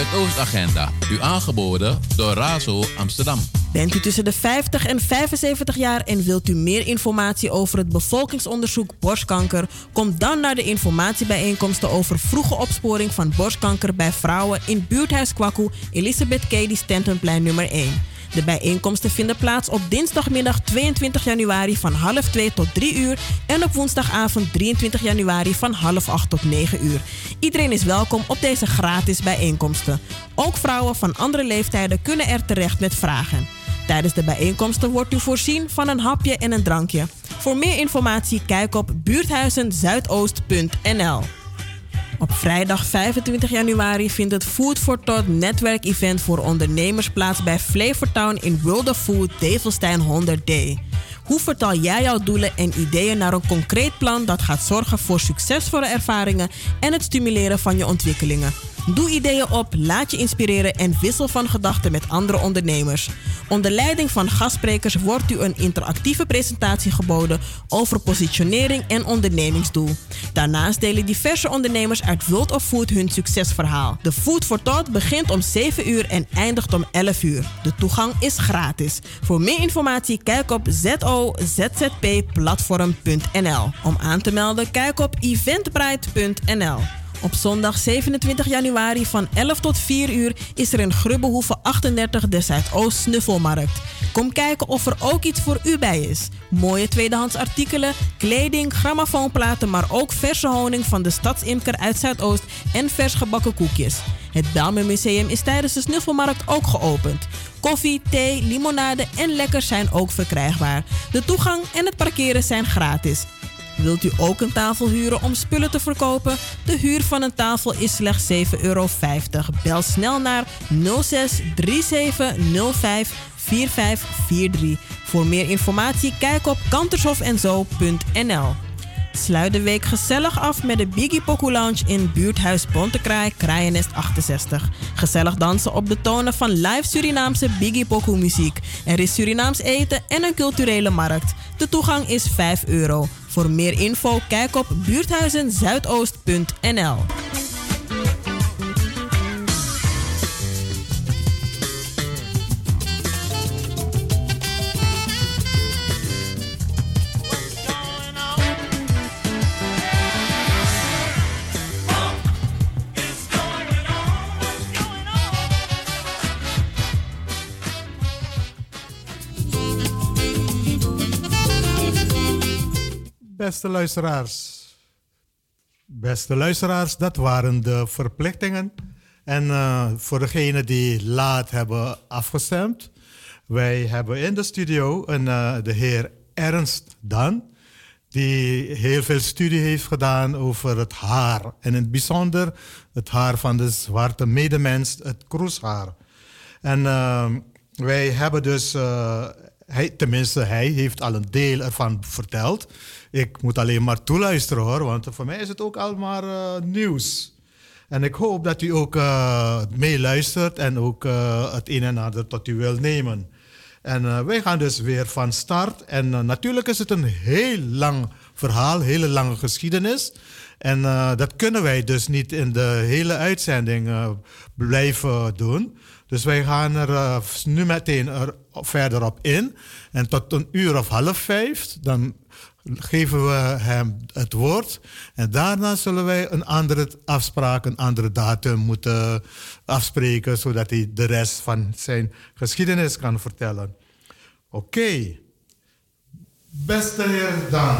Zuidoostagenda, u aangeboden door Razo Amsterdam. Bent u tussen de 50 en 75 jaar en wilt u meer informatie over het bevolkingsonderzoek borstkanker? Kom dan naar de informatiebijeenkomsten over vroege opsporing van borstkanker bij vrouwen in buurthuis Kwaku, Elisabeth Cady Stentonplein nummer 1. De bijeenkomsten vinden plaats op dinsdagmiddag 22 januari van half 2 tot 3 uur en op woensdagavond 23 januari van half 8 tot 9 uur. Iedereen is welkom op deze gratis bijeenkomsten. Ook vrouwen van andere leeftijden kunnen er terecht met vragen. Tijdens de bijeenkomsten wordt u voorzien van een hapje en een drankje. Voor meer informatie kijk op buurthuizenzuidoost.nl. Op vrijdag 25 januari vindt het Food for Thought netwerkevent voor ondernemers plaats bij Flavortown in World of Food Develstein 100D. Hoe vertaal jij jouw doelen en ideeën naar een concreet plan dat gaat zorgen voor succesvolle ervaringen en het stimuleren van je ontwikkelingen? Doe ideeën op, laat je inspireren en wissel van gedachten met andere ondernemers. Onder leiding van gastsprekers wordt u een interactieve presentatie geboden over positionering en ondernemingsdoel. Daarnaast delen diverse ondernemers uit World of Food hun succesverhaal. De Food for Thought begint om 7 uur en eindigt om 11 uur. De toegang is gratis. Voor meer informatie kijk op zozzpplatform.nl. Om aan te melden kijk op eventbrite.nl. Op zondag 27 januari van 11 tot 4 uur is er in Grubbehoeve 38 de Zuidoost Snuffelmarkt. Kom kijken of er ook iets voor u bij is. Mooie tweedehands artikelen, kleding, grammofoonplaten, maar ook verse honing van de stadsimker uit Zuidoost en vers gebakken koekjes. Het Belmer Museum is tijdens de Snuffelmarkt ook geopend. Koffie, thee, limonade en lekkers zijn ook verkrijgbaar. De toegang en het parkeren zijn gratis. Wilt u ook een tafel huren om spullen te verkopen? De huur van een tafel is slechts 7,50 euro. Bel snel naar 06 3705 4543. Voor meer informatie kijk op kantershofenzo.nl. Sluit de week gezellig af met de Biggie Poku Lounge in buurthuis Bontekraai, Kraaienest 68. Gezellig dansen op de tonen van live Surinaamse Biggie Poku muziek. Er is Surinaams eten en een culturele markt. De toegang is 5 euro. Voor meer info kijk op buurthuizenzuidoost.nl. Beste luisteraars. Beste luisteraars, dat waren de verplichtingen. En uh, voor degenen die laat hebben afgestemd. Wij hebben in de studio een, uh, de heer Ernst Dan. Die heel veel studie heeft gedaan over het haar. En in het bijzonder het haar van de zwarte medemens, het kroeshaar. En uh, wij hebben dus, hij, tenminste hij heeft al een deel ervan verteld. Ik moet alleen maar toeluisteren hoor, want voor mij is het ook al maar uh, nieuws. En ik hoop dat u ook uh, meeluistert en ook uh, het een en ander tot u wil nemen. En wij gaan dus weer van start. En natuurlijk is het een heel lang verhaal, hele lange geschiedenis. En dat kunnen wij dus niet in de hele uitzending blijven doen. Dus wij gaan er nu meteen er verder op in. En tot een uur of half vijf, dan geven we hem het woord. En daarna zullen wij een andere afspraak, een andere datum moeten afspreken, zodat hij de rest van zijn geschiedenis kan vertellen. Oké. Beste heer Dan,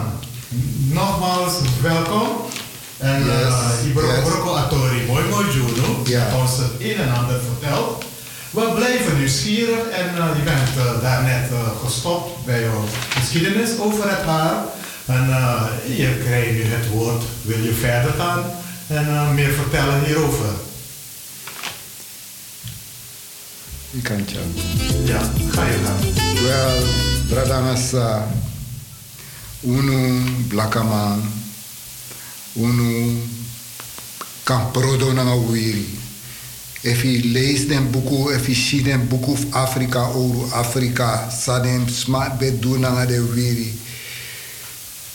nogmaals welkom. En yes. uh, Ibro Atori, mooi mooi Juno, ja. ons het een en ander vertelt. We blijven nieuwsgierig en uh, je bent uh, daarnet uh, gestopt bij jouw geschiedenis over het haar. En je krijgt nu het woord, wil je verder gaan en meer vertellen hierover? Ik kan het Ja, ga je gaan. Wel, Bradangasa, Unu Blakaman, Unu Kamprodo Nangawiri. If je leest den boeken, if je ziet den boeken of Afrika, Ouro Afrika, Sadem, Smaak Bedoel de Wiri.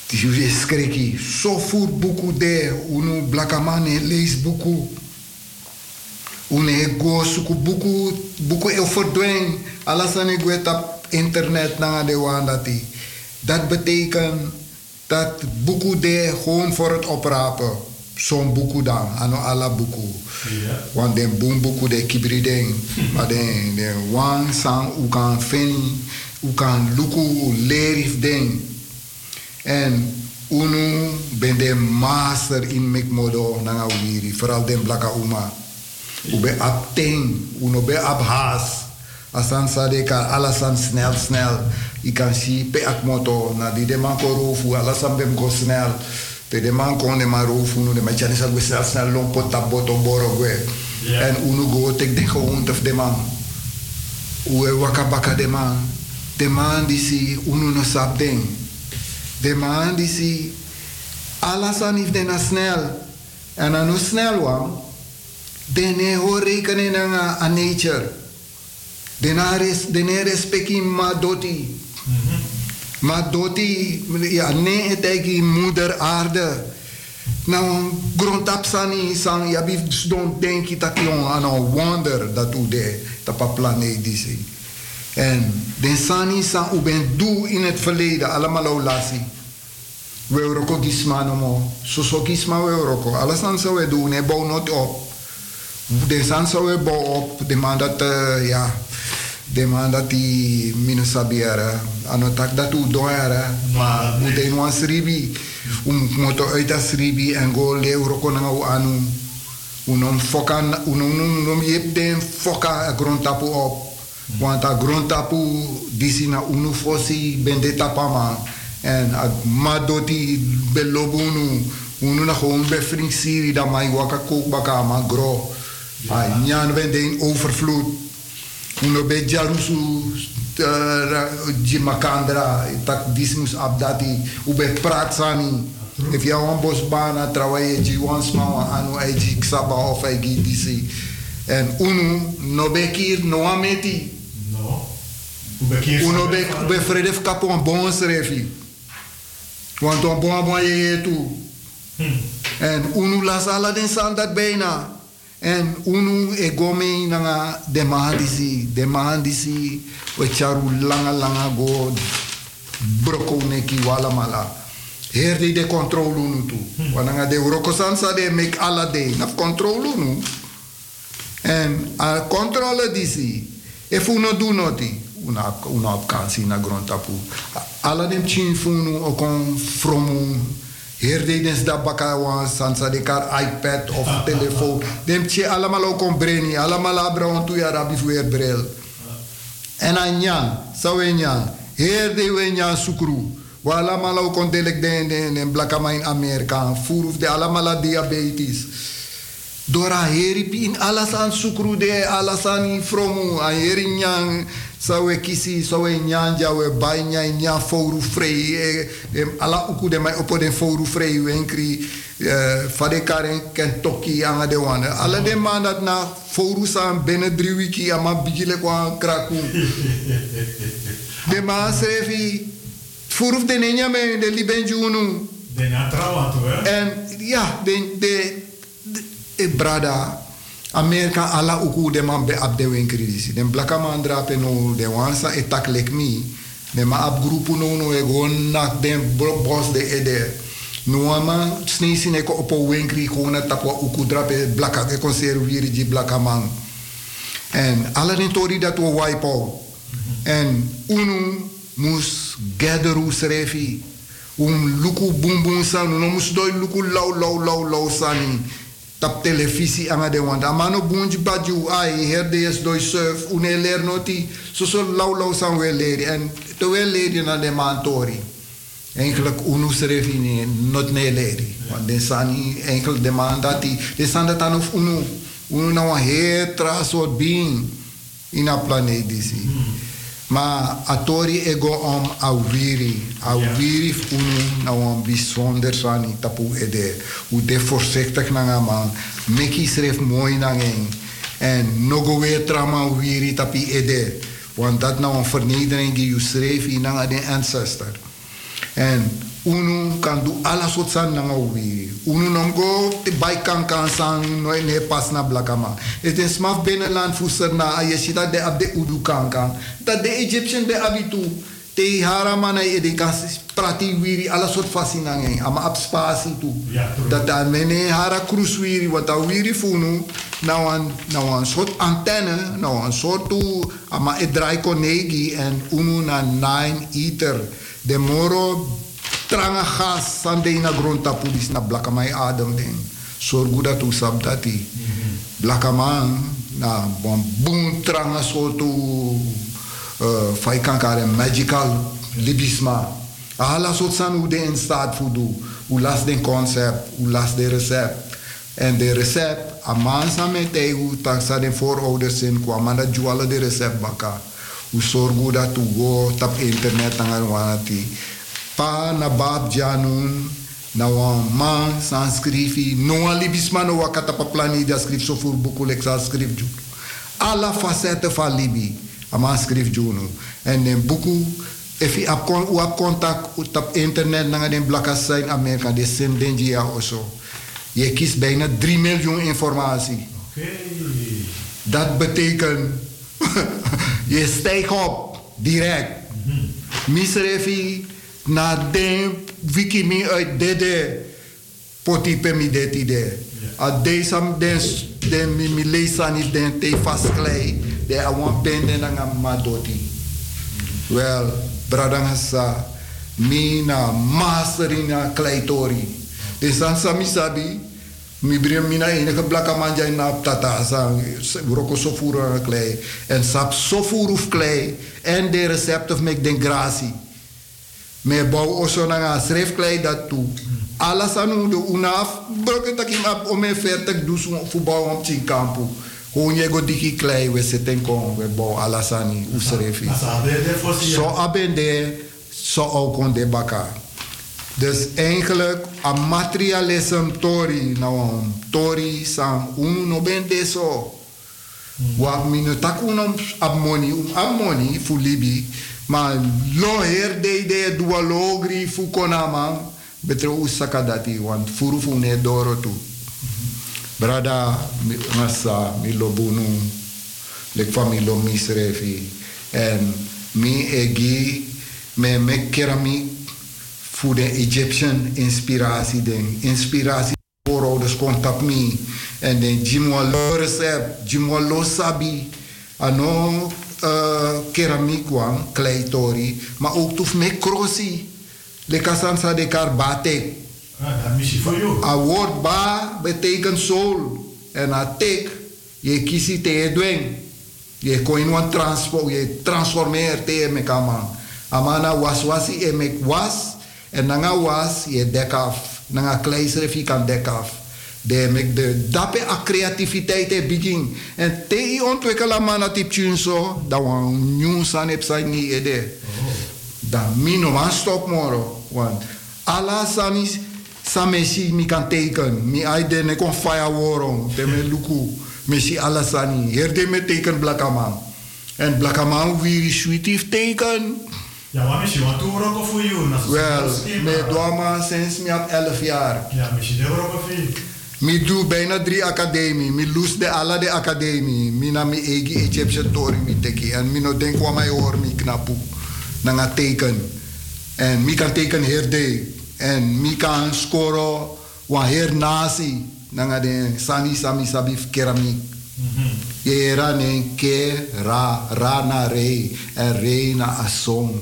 Je skriki, so voer boeken de, unu blakamane lees boeken. une go suku buku buku e verdwijn. Alles aan ik op internet na de wandati. Dat betekent dat boeken de gewoon voor het oprapen. Zo'n boeken dan, ano alla boeken. Ja. Want den boom boeken de kibri ding. Maar den, den wan sang u kan vinden, u kan luku lerif ding. En unu ben de master in mekmodo nanga wiri. Vooral den blaka uma. U be ap ting, uno be ap haas. Asan sadeka, alasan snel, snel. Je kan zien, pe ak moto, na di de man ko rofu, alasan bem go snel. Te de man kon de man rofu, nu de man chani sa go snel, snel, lompo taboto boro gwe. Ja. En uno go tek de gewoon of de man. Uwe waka baka de man. De man die si, uno no sap ding. De man die si, alasan if de na snel. En dan no snel wan, de ne ho rekenen na a nature. De na res, de ne respecti ma doti. Doti, ja, ne etegi moeder aarde. Nou, grondapsani sang, ja, don't denki dat yon aan een wonder dat u de, dat pa planeet disi. En den sani sang u ben doe in het verleden, allemaal olasi. We euroko gisma no mo, soso gisma we euroko. Alles dan zou we doen, ne bouw not op. De san zou we bouw op, de man dat, eh, ja, de man dat die minus sabiera, ano tak dat u doera, maar moet een wan sribi, um moto uit as sribi en go le euroko na u anu. Unom foka, unom unom yep den foka a grondtapu op. Want a grondtapu disi na unu fosi bende tapama. En a madoti belobunu, unu na gewoon befring siri da mai waka kook baka ma gro. Ay, nyan wende in overvloed. Uno be jarusu jimakandra, tak dismus abdati, ube pratsani. If want bos bana trawaye ji once ma anu ai ji ksaba of ai gi disi. En unu no be kir no ameti. No. Je Uno be be fredef kapon bon srefi. Want on bon bon ye tu. En unu las ala den san dat bijna. En unu e gome nanga demandisi, demandisi, we charu langa langa go broko neki wala mala. Herdi de controle unu tu. Wananga de uroko sansa de make ala de naf controle unu. En a controle disi, if uno do noti, una una op kansi na grondtapu. Ala dem chin funu o kon fromu Herdedens da baka wan sansa de kar iPad of telefoon. Dem tje allemaal ook om breni. Allemaal abra on tu ya rabi fu er bril. En an nyan, sa we nyan. Herde we nyan sukru. Wa allemaal ook on delek den den den blakama in Amerika. Furuf de allemaal diabetes. Dora heri pi in alasan sukru de alasan fromu. A heri nyan sa we kisi sa we nyanja we bai nya foru frei e, e, ala uku de mai opo den foru frei we enkri uh, fade karen ken toki anga de wane. Ala de man dat na foru san binnen drie wiki ama bigile kwa kraku. De man srefi furuf de nenya me de libenjunu De na trouwen toe, hè? en ja, de, de, de, de brada, Amerika ala uku de man be ab de disi. Den blaka man drape no, de wansa e tak lek mi. De ma ab grupu no no e go nak den de ede. No ama snisi ne ko opo winkri ko na tapwa uku drape blaka e conserviri di blaka man. En alle den tori dat we wipe out. En unu mus gatheru srefi. Um luku bum bum no mus doi luku lau lau lau lau sani. Tap televisi anga de wanda. Amano bunji baju ai herde es doi surf. Une leer noti. So so lau lau san we leri. En te we leri na de man tori. Eigenlijk unu srefi ni not ne leri. Want de sani enkel de man dati. De san dat of unu. Unu na een heel soort being in a planeet disi. Maar atori ego om awiri. Awiri unu na een bijzonder sani tapu ede. Hoe de voorzichtig na man. Meki schreef mooi na. En nogo weer trama wiri tapi ede. Want dat nou een vernedering die schreef in na de ancestor. En unu kan do ala soort san nanga wiri. Unu go te bai kan kan san no ne pas na blakama. Het is smaf binnenland voeser na ayeshita de abde udu kan kan. Dat de Egyptian de abitu te haramana e de kan prati wiri ala soort fasinangen ama ab spasi tu. Dat dan mene hara cruise wiri wat a wiri funu nou een nou een soort antenne nou een soort tu ama e draai konegi en unu na nine eater de moro tranga gas sande na grond pulis na blakamai adem ding sorgu dat tu sab dati blakaman na bon boom tranga soort tu uh, fai kankare magical libisma Alla soort san hoe de in staat. Hoe las de concept, hoe las de recept. En de recept, a man sa met te hoe taksa de voorouders in kwam, maar dat juale de recept baka. Hoe zorg dat go tap internet tangan wanati. Pa na bab janun, na wan man san skrifi, no a libisma no wakata pa plani da skrif so voor buku lek sa skrif ju. Alla facetten van Libi, a man skrif juno. En in buku if je op, u op contact op internet naar de blakken zijn Amerika, de Sindengia of zo. Je kiest bijna 3 miljoen informatie. Oké. Dat betekent, je stijgt op, direct. Misrefi, na de wiki mi uit dede, poti pe mi det ide. A de sam den, den mi mi leesan is den te fast klei, de a wan pende na madoti. Wel, bradanga sa, mi na masteri na kleitori. De san sami sabi, mi brim mina enige blaka manja na tata sa, roko sofuru klei. En sap sofuru of klei, en de recept of mek den grasi. Me bau oso na nga schrijfklei dat toe. Alles aan de unaf, ome vertek dus voetbal om tien kampu. Gewoon je go diki klei, we zitten kon, we bouw alles aan u schrijfi. Als abende voor ze. Zo abende, zo ook on de baka. Dus eigenlijk, a materialism tori, nou een tori san, unu no ben de zo. Wa minu tak unum abmoni, um abmoni fu libi, ma lo her de de dua logri fu konama, betre usaka dati, want furu fu ne doro tu. Brada mi- ngasa mi lo bunu, lek familo misrefi, en mi egi me me keramiek fu de Egyptian inspiratie den, inspiratie voorouders contact me. En dan jimwalo recept, jimwalo sabi, ano uh, keramiek wan, kleitori, maar ook toef me krosi. Le kasansa de kar batek. Ah. A woord ba betekent soul. En a tek, je kisi te je dwing. Je kon wan transpo, je transformeert te mekaman. Amana was wasi e mek was. En nanga was je dek af. Nanga kleisrefi kan dek af. De de dape a creativiteit e begin. En te i ontwikkelen mana tip so. Da wan nieuw san ep sai ni ede. Dan mino man stop moro. Want ala samis samesi mi kan teken. Mi aide ne kon fire woron. Te me luku. Mesi ala sani. Herde me teken blakaman. En blakaman wiri sweetie teken. Ja, maar missie, want toen roken voor jou. Wel, me prima. doama sinds mi heb 11 jaar. Ja, missie, de roken voor. Mi doe bijna drie academie. Mi lus de alla de academie. Mi na mi egi Egyptian tori mi teki. En mi no denk wa mij hoor mi knapu. Nanga teken. En mi kan teken herde. En mi kan scoren wa her nasi. Nanga de sani sami sabi keramiek. Je era ne ke ra ra na re en re na a song.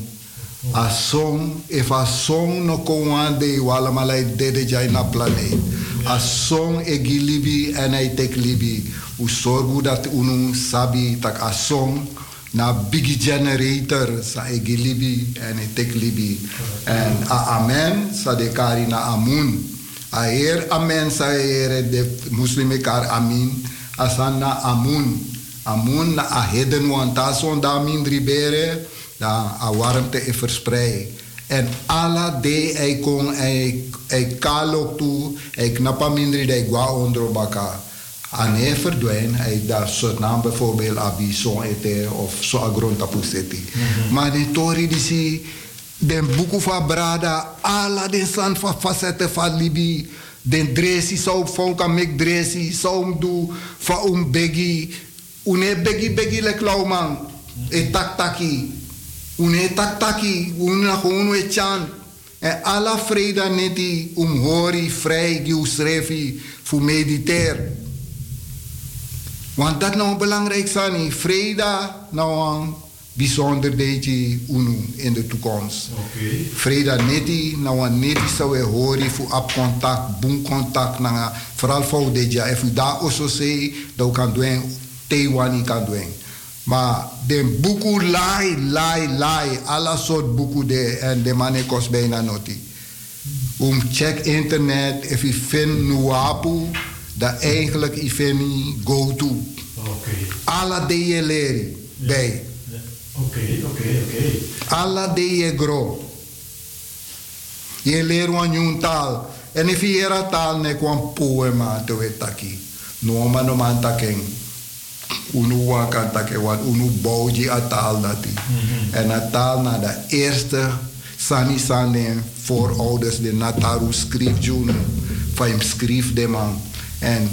A song if a song no ko wan de wala malai dede jai na planeet. A song e gilibi en ai tek libi. U sorgu dat unu sabi tak a song na big generator sa e gilibi en e tek libi. En amen sa de kari amun. A er amen sa ere de muslime kar amin. Asana amun. Amun na a heden wan ta son da mindri bere. Da a warmte e versprei. En alla de ei kon ei ei kalok tu. Ei knappa mindri de gua ondro baka. Ane verdwijnt, hij daar soort naam bijvoorbeeld Abi, Son Ete of Zo Agron Tapuseti. Maar de Tori die zie, Den buku van Brada, ala den san van facetten van Libi. Den dresi zou fonka mek dresi, zou do van um begi. Une begi begi lek lauman. E tak taki. Une tak taki, une gewoon e chan. En alla vrede neti um hori vrij giusrefi fu mediter. Want dat nou belangrijk zijn, vrede nou een bijzonder beetje unu in de toekomst. Oké. Vrede neti, nou een neti zou we horen voor op contact, boom contact, vooral voor dit jaar. U daar ook zei, dat we kan doen, Taiwan kan doen. Maar de boeken lai, lai, lai, alle soort boeken de en de mannen kost bijna noti. Um check internet, if u vindt nuapu, dat eigenlijk u vindt go to. Oké. Alle de je leren bij. Oké, oké, oké. Alla de je gro. Je leert een taal. En if je een taal ne kwam poema te wetaki. No man no man taking. Unu wan kan take wat unu bouwje a taal dati. En a taal na de eerste sani sani voorouders de nataru schreef junu. Van hem schreef de man. En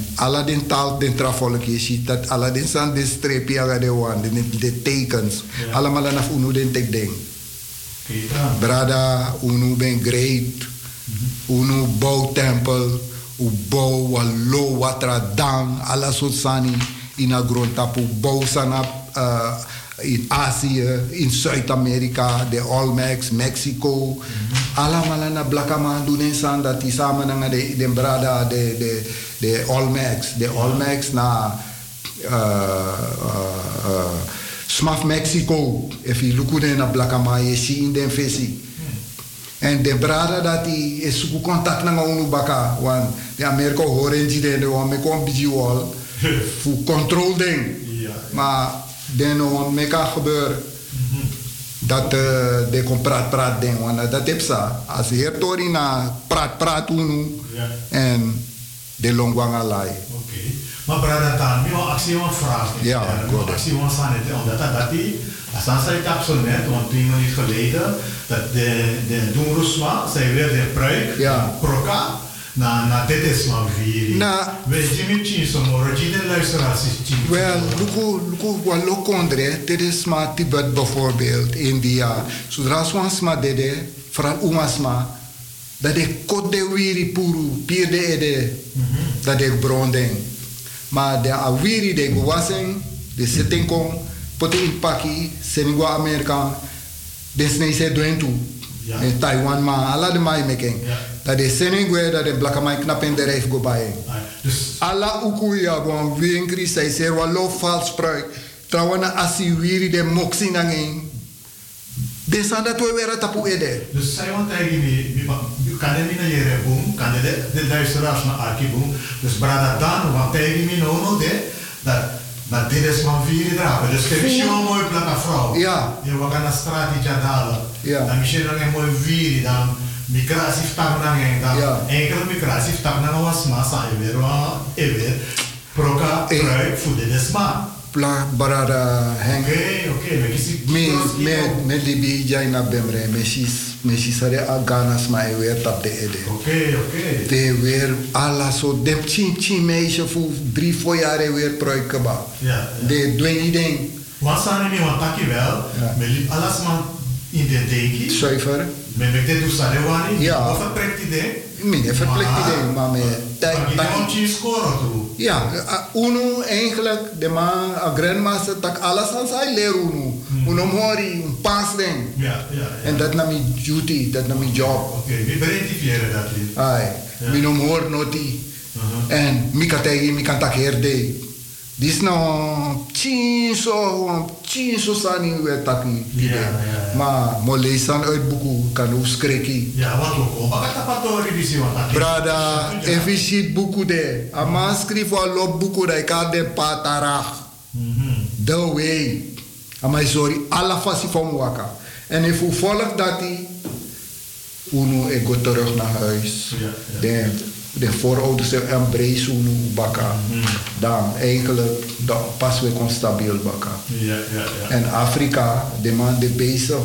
den taal den travolk je ziet dat alle den san de streepje aga de wan, de, de tekens. Ja. Allemaal aan unu den tek ding. Dan. Brada, unu ben great. Unu bouw tempel. U bouw watra dam. Alla soort sani. In. Bouw sana uh, in Azië, in Zuid-Amerika, de Olmecs, Mexico. Allemaal na blakaman doen san dat die samen naar de, de brada, de, de, de Olmecs. De Olmecs na uh, uh, Smaf Mexico. If you look at na blakama, je ziet in den visi. En de brada dat is zoeken contact na unu baka. Want de Amerika horen die de want me kom wal. Voor controle ding. Ja. Maar den no me kan gebeuren. Dat uh, de kon praat praat ding. Want dat heb sa. Als heer tori na praat praat. Ja. En de longwang alai. Oké. Maar brada dan, wa actie wan vraag. Ja, goed. actie wan san het omdat dat die als dan zei ik zo net, want twee minuten geleden dat de de Doenrusma, zij weer de pruik, Ja. proka na na dit is maar vier. Na- we Jimmy Chin so moro de luisteraars is Chin. Wel, luku, luku, wat lokondre, dit is maar Tibet bijvoorbeeld, India. Zodra swansma dede, vooral umasma, dat ik kot de wiri puru, pier de ede, dat ik bronding. Maar de awiri de guwasing, de sitting kom, pote in paki, senigwa Amerika, de snee se doen toe. In Taiwan ma, ala de mai making. Dat de senigwe, dat de blakamai knap in de reif go bayen. Dus Alla ukuya gon winkri sai ser wa lo vals pruik. Trawana asi wiri de moksi nangin. De sanda to wera tapu ede. Dus zij want eigenlijk niet, kan je niet naar je boom, kan je de, de luisteraars naar Arki boom. Dus brada dan, want eigenlijk niet no no de, dat dat dit is van vier dragen. Dus het is een mooi plaka vrouw. Ja. Je we gaan naar straat die halen. Ja. Dan misschien nog een mooi vier, dan migratie tak dan een dan Ja. enkele migratie tak dan was massa je weer je weer proka Eh. pruik voor de desma. Pla barada heng. Oké, oké, we kiezen. Me me me libi jai na bemre me sis me sisare a ganas ma e weer tap de ede. Oké, oké. De weer alla so dem chin chin meisje voor drie vier jaar weer pruik keba. Ja, ja. De dwengi ding. Niet, want takje wel. Ja. Me liep alles man in de denkie. Zuiver. Me met dit doe staan wani. Ja. Of prekt idee. Mine verplicht idee, maar me tak Maar je moet je scoren toe. Ja, uh, uno eigenlijk, de man, a grandmaster, tak alles aan zijn leren uno. Uno mori, un pas ding. Ja, ja. En dat na mijn duty, dat na mijn job. Oké, we identifiëren dat niet. Ai, Ja. mijn hoor noti. En mi kan tegen, mi kan tak herde. Dis zo, tien zo sani we taki. Ja, ja, ja. Maar mo lezen uit boeken, kan ook schrikken. Ja, wat ook. Wat dat patori die zie wat dat. Brada, je ziet boeken de, a man schrijft wel op boeken dat ik had de patarach. Mhm. The way. Amai sorry, alla fasi van waka. En if u volgt dat die, uno ik go terug naar huis. Ja, ja. De, de voorouders embrace uno baka. Dan eigenlijk, dan pas we kon stabiel baka. Ja, ja, ja. En Afrika, de man de bezig.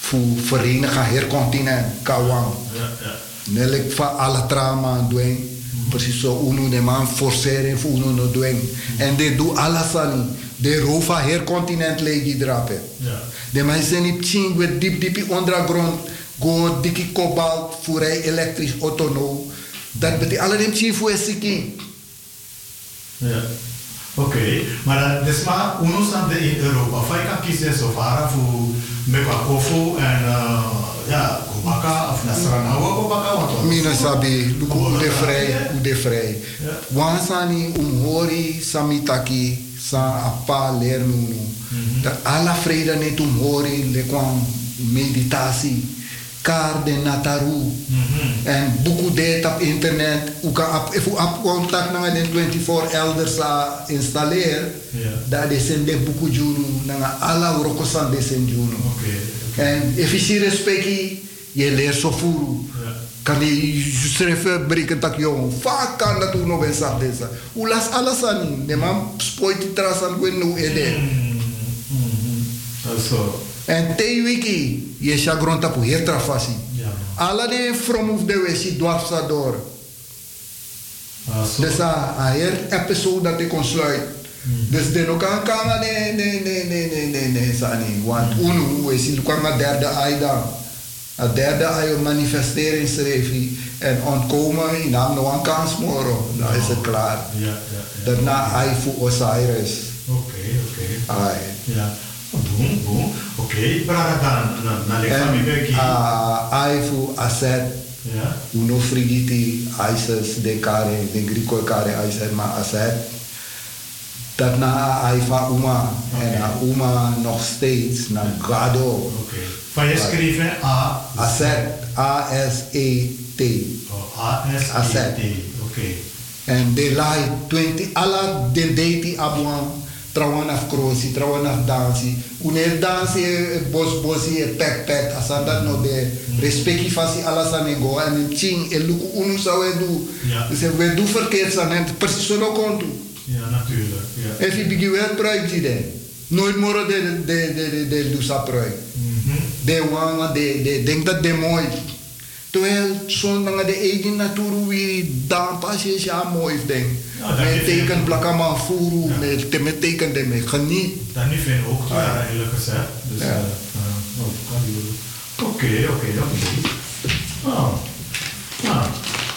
voor Vereniging Hercontinent, Kawang. Ja, ja. Nelik van alle trama doen. Precies zo, uno de man forceren voor uno no doen. En de doe alles aan. De rova hercontinent legi drapen. Ja. De mensen niet zien met diep diep ondergrond. Go dikkie kobalt voor hij elektrisch auto no. Dat betekent alle dem zien voor siki. Ja. Oké, maar dat is maar uno stand in Europa. Fai kan kiezen zo vara voor en uh, ja, Kobaka of Nasranawa Kobaka. wat Mina sabi, luku ude vrij, ude vrij. Ja. Wansani umhori samitaki sa apa leer nunu. Dat alla vrede net umhori le kwam meditatie. Kaar de nataru. En buku op internet. U kan op, if u op contact na den 24 elders sa installer. Ja. Dat de sen de buku junu. Na alla urokosan de sen. En ziet respecti, je voeren. Ja. Kan je schrijven, breken tak jong. Vaak kan dat ook nog eens aan deze. Hoe las alles aan? De man spoit die tras aan gwen nu ede. Zo. En te wiki, je chagron tapu heer trafasi. Ja. Alla de from of de wesi dwarfsa door. Ah. Dus a a heer episode dat ik kon sluiten. Dus de no kan kan nee nee nee nee nee nee nee sani. Want unu wesi kwam a derde aida. A derde aida manifestering schreef en ontkomen in naam no een kans moro. Dan is het klaar. Ja, ja, ja. Daarna ai voor Osiris. Oké, oké. Ai. Ja. Boom, boom. Oké, brada dan, na, na le En fami beki. a ai voor Aset. Ja. Uno frigiti Isis de care, de Grico care Isis ma Aset. Daarna ai va Uma. En a Uma nog steeds na Gado. Oké. Van je schrijven A. Aset. A-S-E-T. Oh, A-S-E-T. Asset. Oké. En de lai 20, alla de deiti abuan. Trawan af krosi, trawan af dansi. Uner dansi e bos bosi e pek pek. Asan dat no de respecti fasi alla san ego. En ching e luku unu sa we du. Ja. Dus we du verkeerd san en precies zo kontu. Ja, natuurlijk. Ja. Je bigi wel project die den. Nooit more de de de de de du sa project. Mhm. De wanga de de denk dat de mooi. Terwijl zo'n dingen de eigen natuur wie dan pas is ja mooi ding. Geeft teken plakama voeren, met te met teken de me geniet. Dat niet vind ook, eerlijk gezegd. Dus, Ja. eh, eh, oh. Oké, oké, oké. Oh. Ah.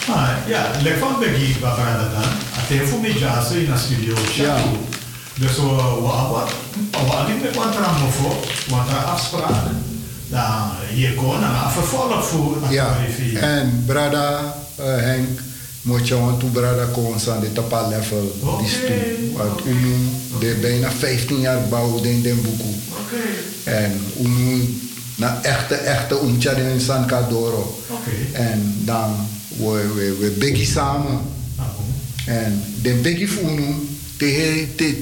Ah, ja, lek van begi babrada dan. Ate fu mi jaso in a studio Ja. Dus uh, wa wat wa niet met wat er mofo, wat er afspraak. Dan hier kon een vervolg voor Ja, en brada uh, Henk, moet je want toe brada constant de tapa level Oké, die stoel. Want oké. unu de bijna 15 jaar bouw den den boeku. Oké. En unu na echte echte umtja den san kadoro. Oké. En dan we we we begi samen. Ah. En den begi funu te te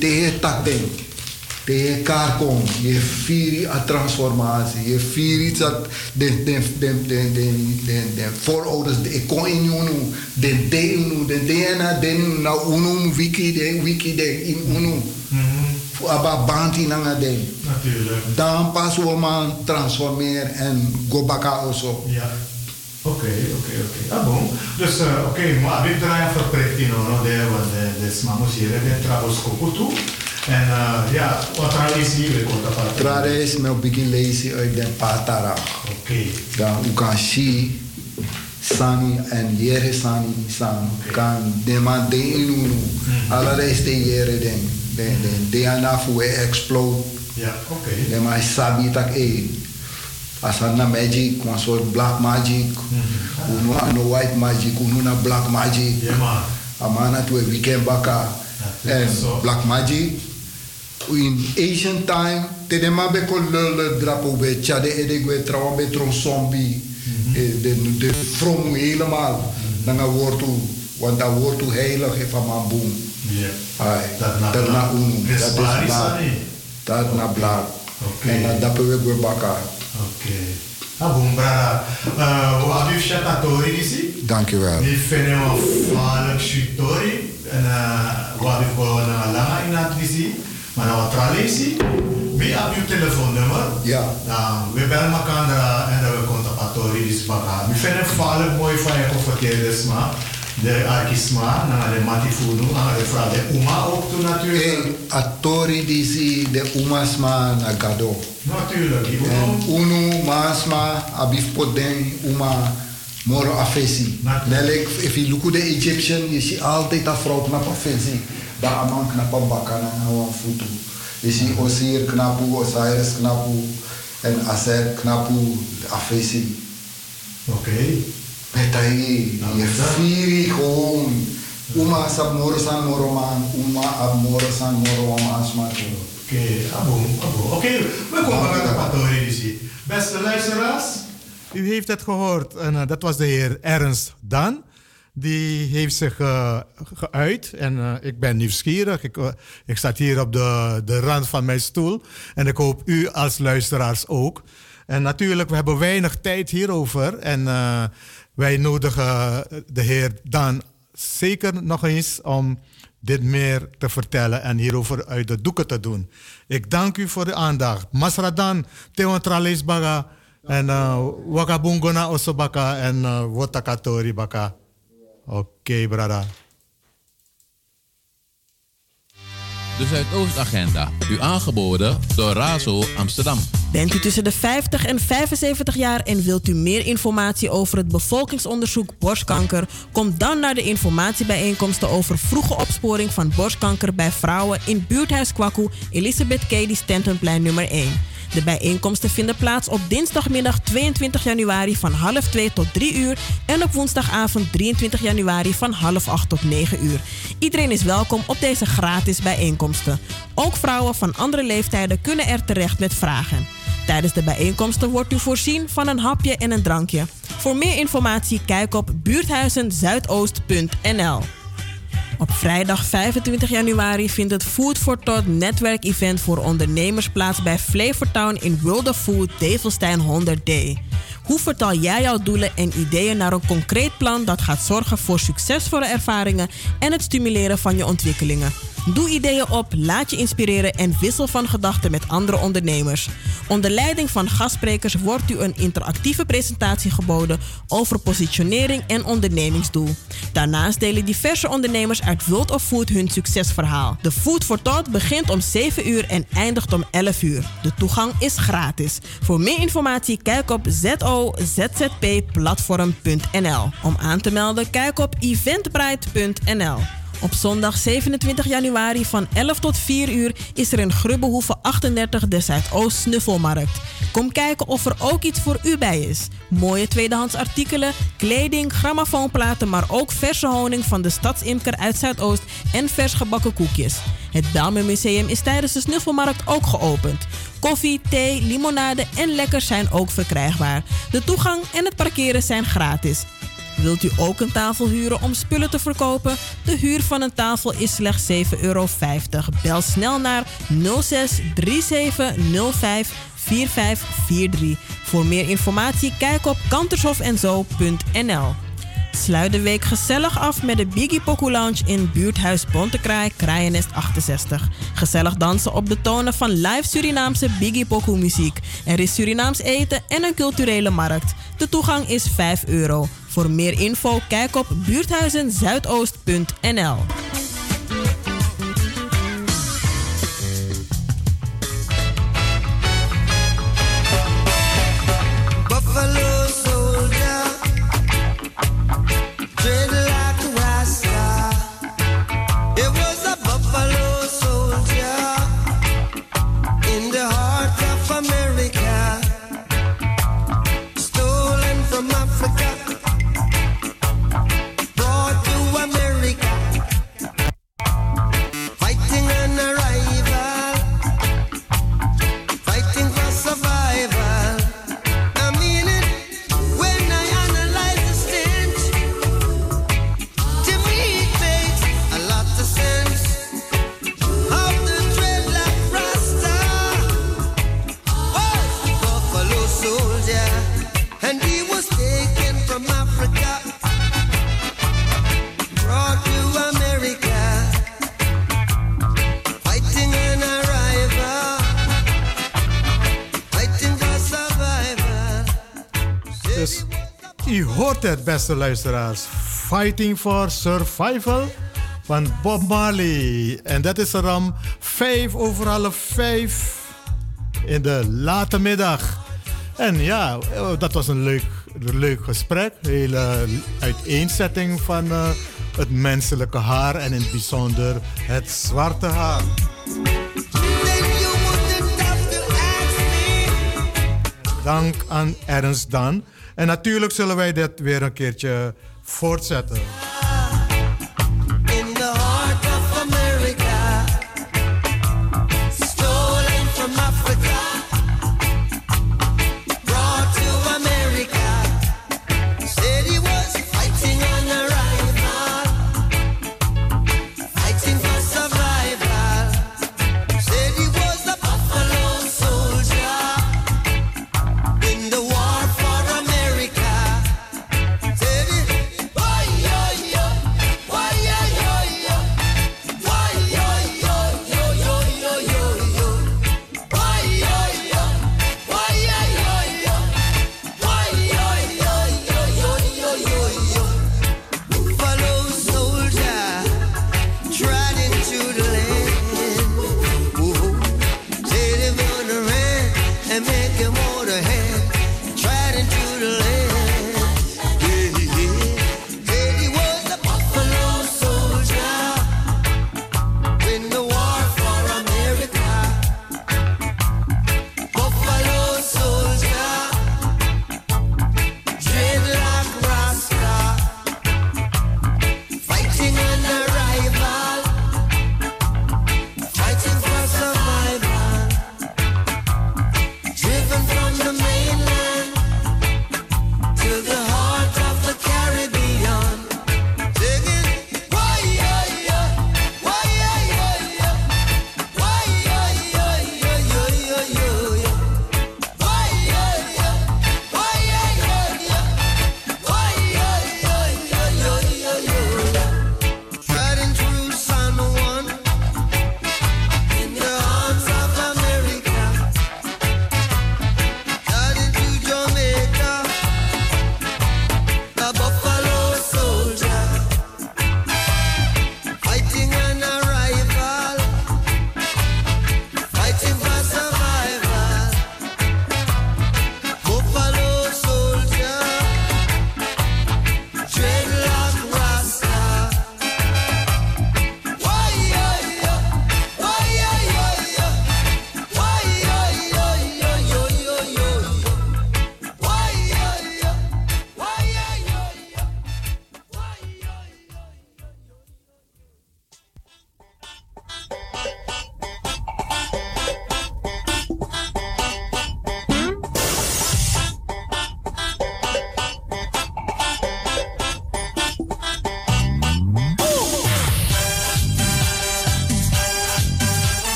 te. Te karkom, je vieri a transformatie, je vieri dat de de de de de de de voorouders de kon in unu, de de unu, de DNA de unu na unu wiki de wiki de in unu. Mhm. Aba banti nanga de. Natuurlijk. Dan pas we man transformeren en go baka also. Ja. Oké, oké, oké. Ah, bon. Dus, uh, oké, maar abbiamo draai verplicht in oro de, de, de smamos hier, de travels kokutu. En uh, ja, wat traditie we konta pa. Trade is me begin lezen uit den patara. Oké. Dan u kan zien sani en jere sani san kan de man de inu alla reis de jere den de de de anafu we explode Ja, oké. de man sabi tak e asana magic one soort black magic. Unu ano white magic unu na black magic? Ja, maar. amana tu weekend baka en black magic in Asian time te de ma be ko le le drapo be chade e de gwe trawa be tron zombie e de de from helemaal. Dan een woord toe want dat woord toe heilig is van mijn boom Dat na unu dat is Annie. dat na Oké. en dat dape we gwe baka Oké. Ah, bon, brada. Uh, we hebben chatatori dankjewel. Die vinden we valk chutori. En uh, we hebben gewoon een lange in het disi. Maar nou wat tralesi, wie heb je telefoonnummer? Ja. Nou, we bellen elkaar en dan we contactatori die spaka. We vinden het vallen mooi van je converteerders, maar de arkisma, naar de matifunu, naar de vrouw de Uma ook toe natuurlijk. En atori disi de umasma na gado. Natuurlijk, die En Uno. unu masma abif poden uma moro afesi. Natuurlijk. Nelek, if you look at the Egyptian, je ziet altijd dat vrouw knap afesi. Daar amang knap bakana na wan futu. Ziet Osir knapu, Osiris knapu en Aser knapu afesi. Oké. Met hij, Nou, je vieri gewoon. Uma sab moro san moro man, uma ab moro san moro man asma. Oké, abo, abo. Oké, we komen bij de patori. Beste luisteraars, U heeft het gehoord. En, eh, dat was de heer Ernst Dan. Die heeft zich eh, geuit. En eh, ik ben nieuwsgierig. Ik, eh, ik sta hier op de, de rand van mijn stoel. En ik hoop u als luisteraars ook. En natuurlijk, we hebben weinig tijd hierover. En wij nodigen de heer Dan zeker nog eens om dit meer te vertellen en hierover uit de doeken te doen. Ik dank u voor de aandacht. Masradan, Teon Tralis Baga en Wakabungona Osobaka en Wotakatori Baka. Oké, brada. De Zuidoostagenda. U aangeboden door Razo Amsterdam. Bent u tussen de 50 en 75 jaar en wilt u meer informatie over het bevolkingsonderzoek borstkanker? Kom dan naar de informatiebijeenkomsten over vroege opsporing van borstkanker bij vrouwen in buurthuis Kwaku, Elisabeth Cady Stentonplein nummer 1. De bijeenkomsten vinden plaats op dinsdagmiddag 22 januari van half 2 tot 3 uur en op woensdagavond 23 januari van half 8 tot 9 uur. Iedereen is welkom op deze gratis bijeenkomsten. Ook vrouwen van andere leeftijden kunnen er terecht met vragen. Tijdens de bijeenkomsten wordt u voorzien van een hapje en een drankje. Voor meer informatie kijk op buurthuizenzuidoost.nl. Op vrijdag 25 januari vindt het Food for Thought netwerkevent voor ondernemers plaats bij Flavortown in World of Food Develstein 100D. Hoe vertaal jij jouw doelen en ideeën naar een concreet plan dat gaat zorgen voor succesvolle ervaringen en het stimuleren van je ontwikkelingen? Doe ideeën op, laat je inspireren en wissel van gedachten met andere ondernemers. Onder leiding van gastsprekers wordt u een interactieve presentatie geboden over positionering en ondernemingsdoel. Daarnaast delen diverse ondernemers uit World of Food hun succesverhaal. De Food for Thought begint om 7 uur en eindigt om 11 uur. De toegang is gratis. Voor meer informatie kijk op zozzpplatform.nl. Om aan te melden kijk op eventbrite.nl. Op zondag 27 januari van 11 tot 4 uur is er in Grubbehoeve 38 de Zuidoost Snuffelmarkt. Kom kijken of er ook iets voor u bij is. Mooie tweedehands artikelen, kleding, grammofoonplaten, maar ook verse honing van de stadsimker uit Zuidoost en vers gebakken koekjes. Het Museum is tijdens de Snuffelmarkt ook geopend. Koffie, thee, limonade en lekkers zijn ook verkrijgbaar. De toegang en het parkeren zijn gratis. Wilt u ook een tafel huren om spullen te verkopen? De huur van een tafel is slechts 7,50 euro. Bel snel naar 06 3705 4543. Voor meer informatie kijk op kantershofenzo.nl. Sluit de week gezellig af met de Biggie Lounge in buurthuis Bontekraai, Kraaienest 68. Gezellig dansen op de tonen van live Surinaamse Biggie Poku muziek. Er is Surinaams eten en een culturele markt. De toegang is 5 euro. Voor meer info kijk op buurthuizenzuidoost.nl. Beste luisteraars. Fighting for Survival van Bob Marley. En dat is er om vijf over half vijf in de late middag. En ja, oh, dat was een leuk, leuk gesprek. Hele uiteenzetting van uh, het menselijke haar en in het bijzonder het zwarte haar. Dank aan Ernst Dan. En natuurlijk zullen wij dit weer een keertje voortzetten.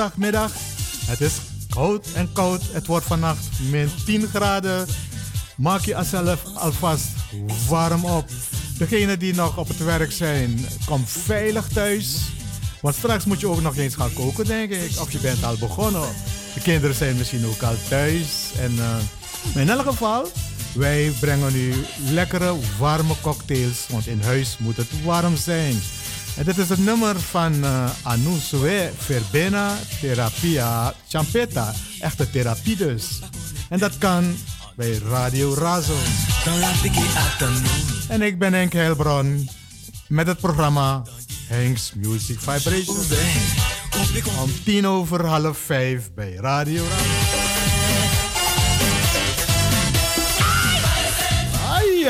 Woensdagmiddag. Het is koud en koud. Het wordt vannacht min 10 graden. Maak je jezelf alvast warm op. Degenen die nog op het werk zijn, kom veilig thuis. Want straks moet je ook nog eens gaan koken, denk ik. Of je bent al begonnen. De kinderen zijn misschien ook al thuis. En, uh, in elk geval, wij brengen u lekkere, warme cocktails. Want in huis moet het warm zijn. En dit is het nummer van uh, Anu Sue Verbena Therapia Champeta. Echte therapie dus. En dat kan bij Radio Razo. En ik ben Henk Heilbron met het programma Hank's Music Vibration. Om tien over half vijf bij Radio Razo. Ai,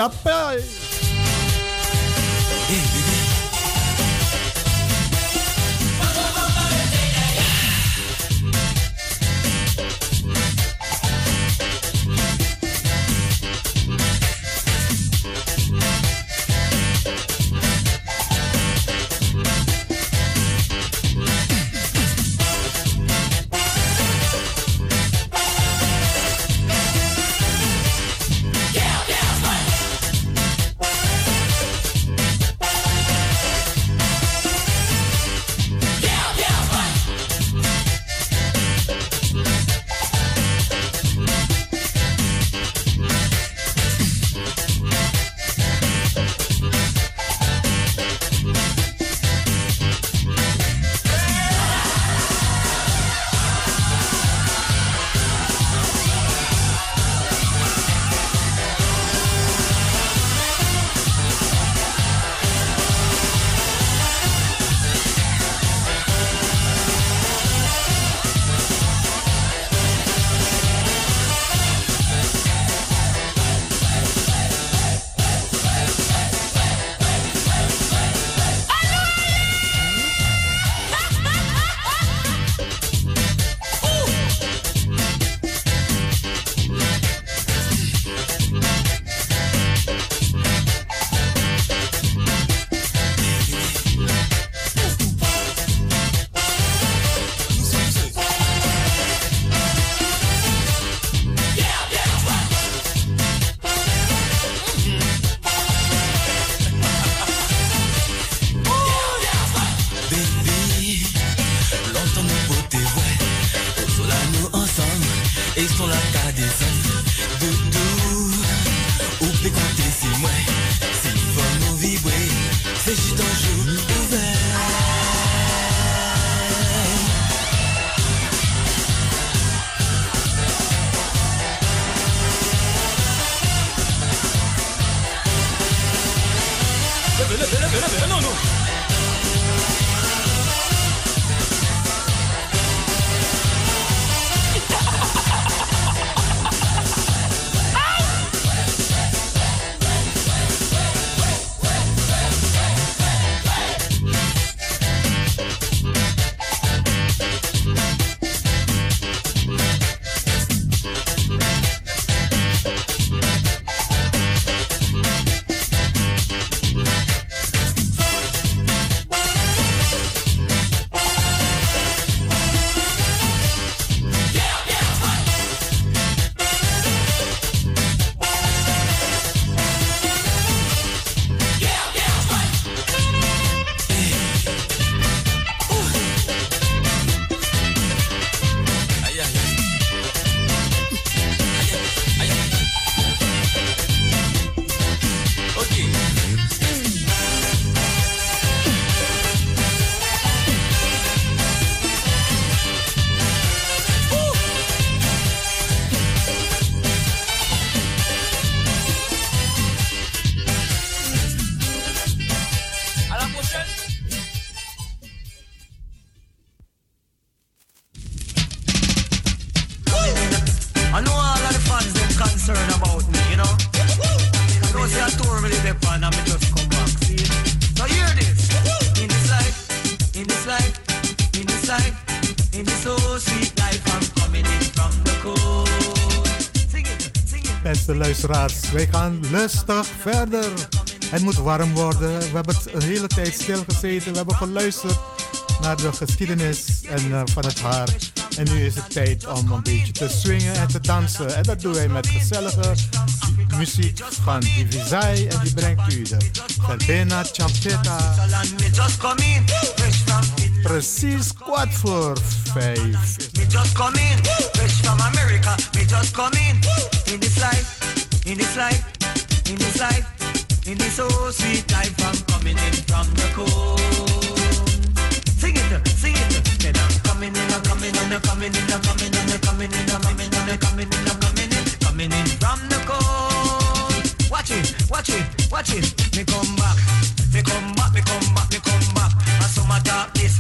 Wij gaan lustig verder. Het moet warm worden. We hebben het een hele tijd stilgezeten. We hebben geluisterd naar de geschiedenis en, uh, van het haar. En nu is het tijd om een beetje te swingen en te dansen. En dat doen wij met gezellige muziek van Divisai. En die brengt u de Verbena Champeta. Precies kwart voor vijf. Just come in, fresh from America. We just come in, in this life. in this life, in this life, in this oh sweet life. I'm coming in from the cold. Sing it, sing it. Then I'm coming in, I'm coming in, I'm coming in, I'm coming in, I'm coming in, I'm coming in, I'm coming in, I'm coming in, coming in from the cold. Watch it, watch it, watch it. Me come back, me come back, me come back, me come back. I saw my darkness.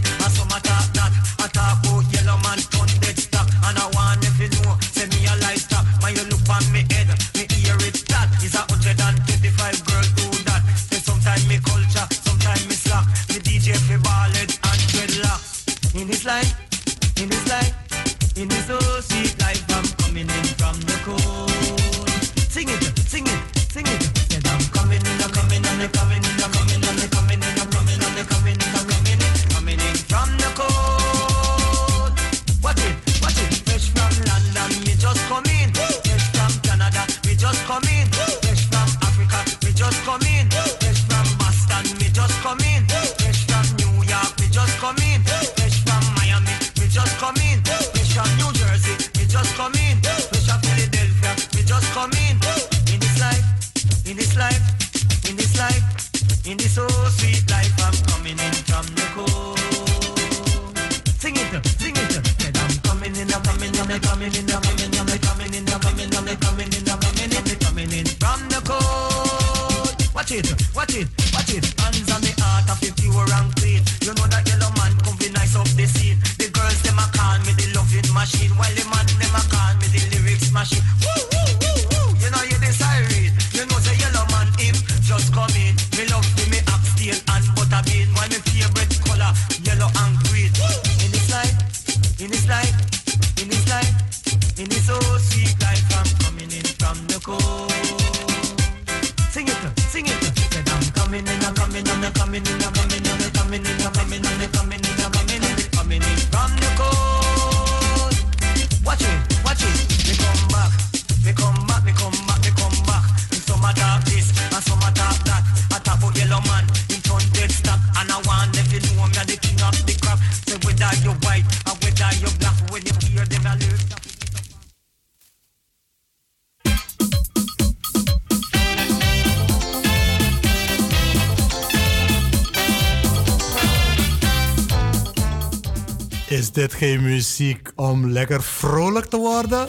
om lekker vrolijk te worden?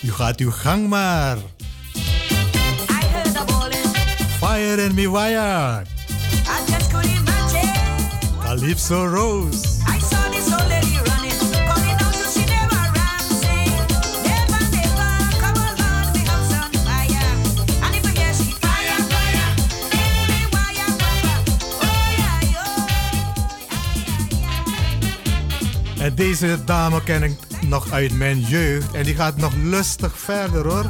je gaat uw gang maar. Fire in me wire. Calypso Rose. Deze dame ken ik nog uit mijn jeugd en die gaat nog lustig verder hoor.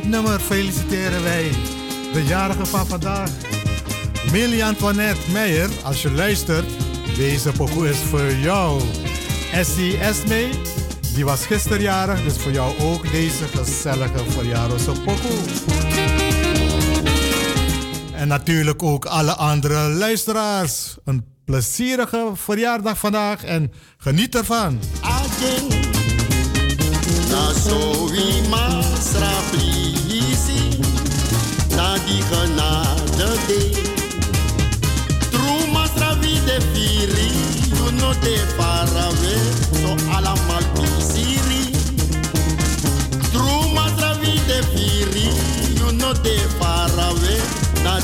dit nummer feliciteren wij de jarige van vandaag. Millie Antoinette Meijer, als je luistert, deze pokoe is voor jou. SIS mee, die was gisterjarig, dus voor jou ook deze gezellige verjaardagse pokoe. En natuurlijk ook alle andere luisteraars. Een plezierige verjaardag vandaag en geniet ervan. Again, die genade deed. Truma stravi de firi, you know de parawe, so alamal pisiri. Truma stravi de firi, you know de parawe, na.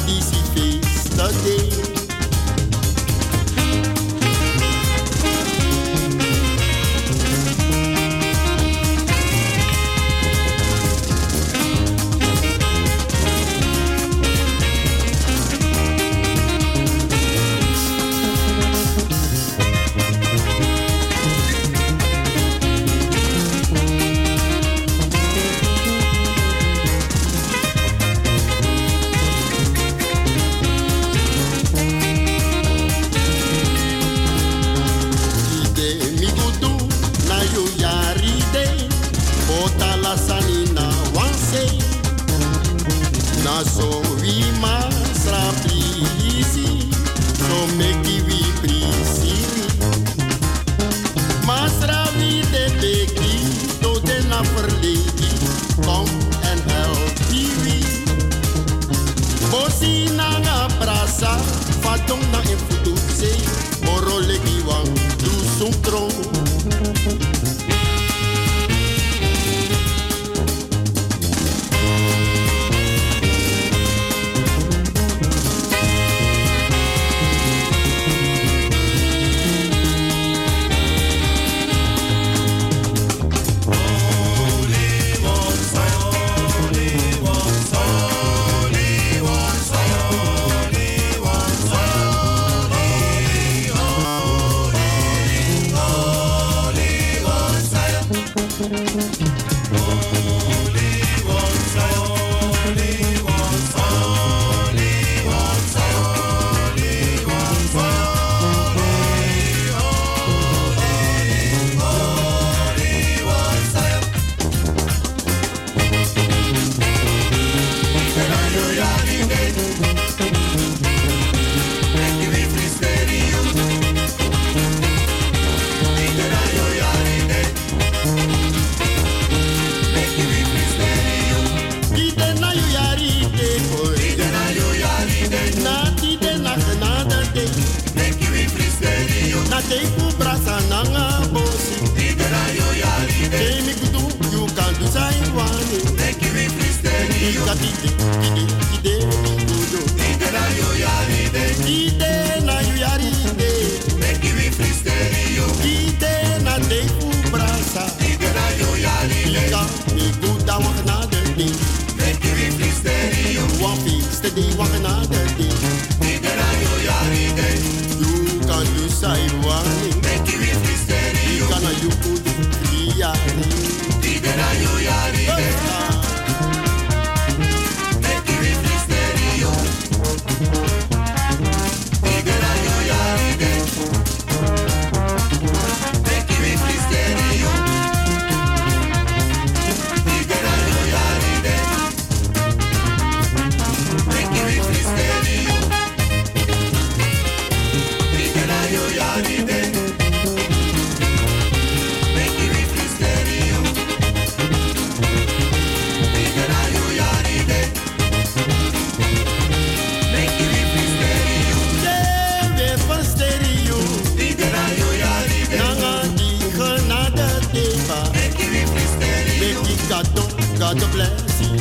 God to bless you.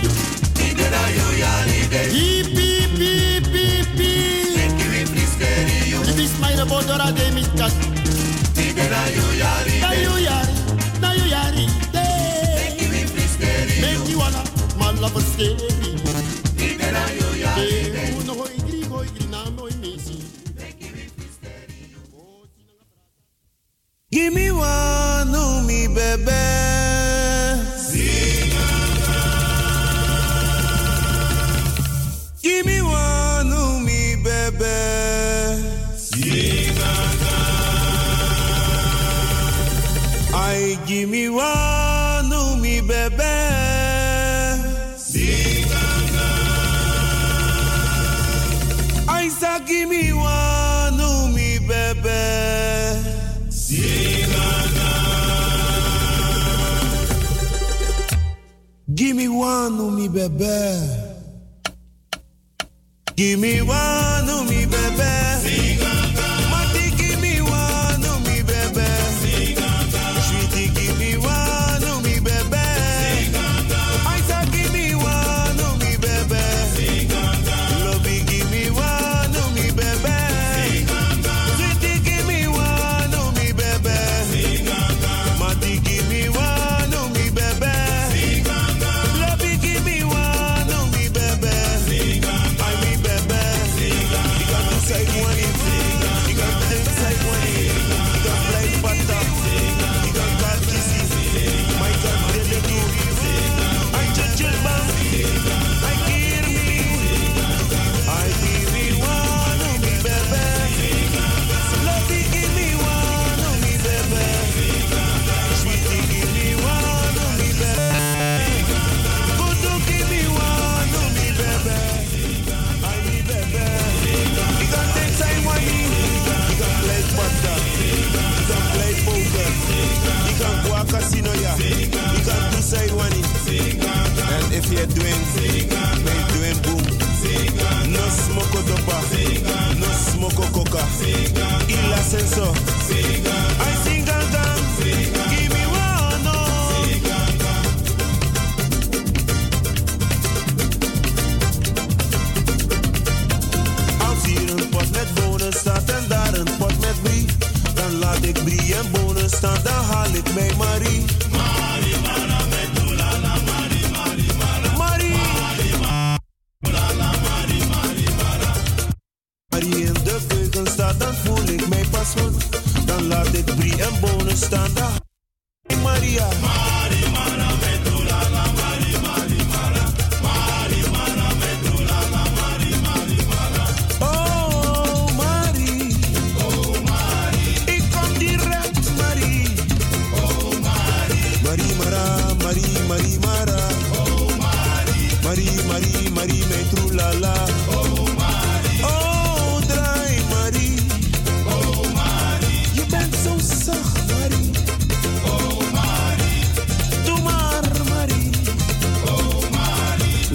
Beep, beep, beep, beep, beep. If it's my double door, I gave me that. Na you yari, na you yari, Make you wanna, my love is scary. Na you yari, Give me one, oh me baby. Me one, no me baby. I say give me one, no me baby. Give me one, no me baby. Give me one, no me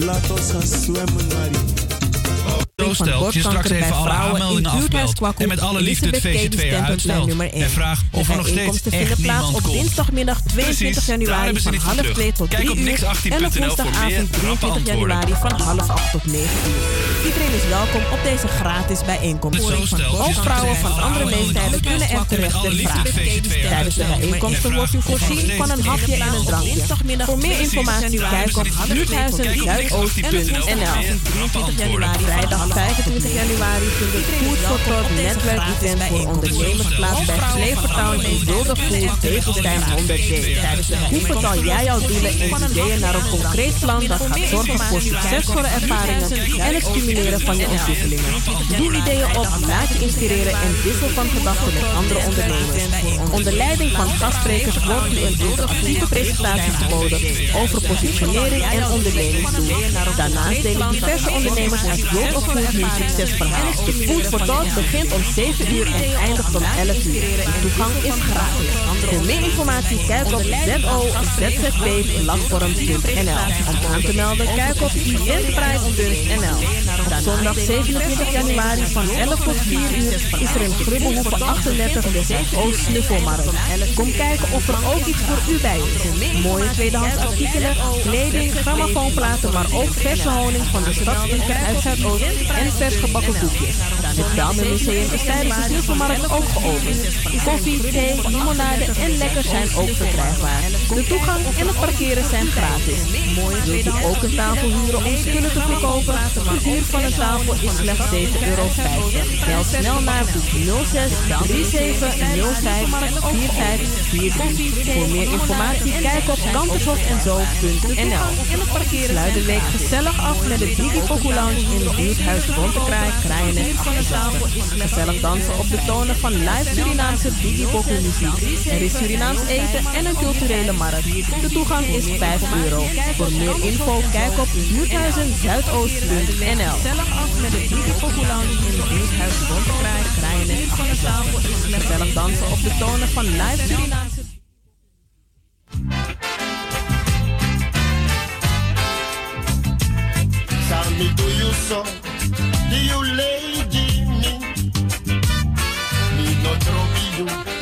Laat ons gaan zwemmen. Stel dat je straks even alle aanmeldingen afbelt. En met alle liefde het VC2 uitstelt. En vraag of er nog steeds vinden echt plaats niemand op komt. dinsdagmiddag 22 Precies, daar januari van half terug. 2 tot Kijk 3 op uur niks18.nl en op woensdagavond rappe 23 januari van half 8 tot 9 uur. Iedereen is welkom op deze gratis bijeenkomst. Zo Ook vrouwen van andere leeftijden kunnen er terecht het VC2 Tijdens de uitstelt. bijeenkomst En wordt u er voorzien van een hapje en een drankje. Voor meer informatie kijk op buurthuizen-zuidoost.nl. 23 januari, vrijdag 25 januari vindt het Food for Thought netwerk event voor ondernemers plaats bij Flevotown in Wildervoer, Tegelstein 100D. Hoe vertaal jij jouw doelen en ideeën naar een concreet plan dat gaat zorgen voor succesvolle ervaringen en het stimuleren van je ontwikkelingen? Doe ideeën op, laat je inspireren en wissel van gedachten met andere ondernemers. Onder leiding van gastsprekers wordt u een interactieve presentatie geboden over positionering en ondernemingsdoel. Daarnaast delen diverse ondernemers uit World hun succesverhaal. De Food for Thought begint om 7 uur en eindigt om 11 uur. De toegang is gratis. Voor meer informatie kijk op zo.zzp.platform.nl. Om aan te melden kijk op eventprijs.nl. Zondag 27 januari van 11 tot 4 uur is er in Grubbehoeven 38 de Zuidoost Snuffelmarkt. Kom kijken of er ook iets voor u bij is. Mooie tweedehands artikelen, kleding, grammofoonplaten, maar ook verse honing van de stadsinker uit Zuidoost en vers gebakken koekjes. Het Belmenmuseum is tijdens de Snuffelmarkt ook geopend. Koffie, thee, limonade en lekkers zijn ook verkrijgbaar. De toegang en het parkeren zijn gratis. Wilt u ook een tafel huren om spullen te verkopen? De huur van een tafel is slechts 7,50 euro. Bel snel naar 06 37 05 4543. Voor meer informatie kijk op kantershof.nl. Sluit de week gezellig af met de Digi Lounge in het buurthuis Buurthuis Bontekraai, Krijnen en Gezellig dansen op de tonen van live Surinaamse Boku muziek. Er is Surinaams eten en een culturele markt. De toegang is 5 euro. Voor meer info kijk op buurthuizenzuidoost.nl Gezellig af met de Lounge in het Buurthuis Bontekraai, Krijnen en Gezellig dansen op de tonen van live Surinaamse Sami do you so, you lady me? Me no trouble you,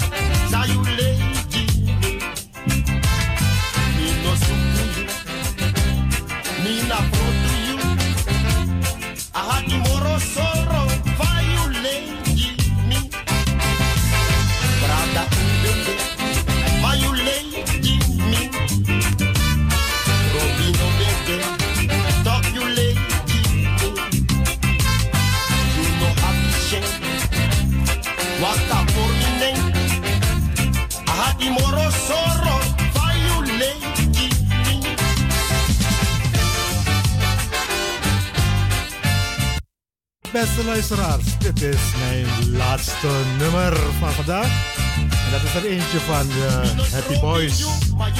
Beste luisteraars, dit is mijn laatste nummer van vandaag. En dat is er eentje van de Happy Boys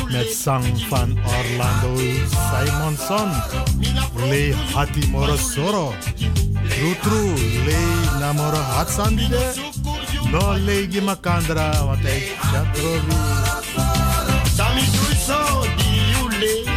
met zang van Orlando Simonson. Le Hati Morosoro. True true, le namoro hatsandide. No legi makandra, want hij chatrovi. Sami Druiso, die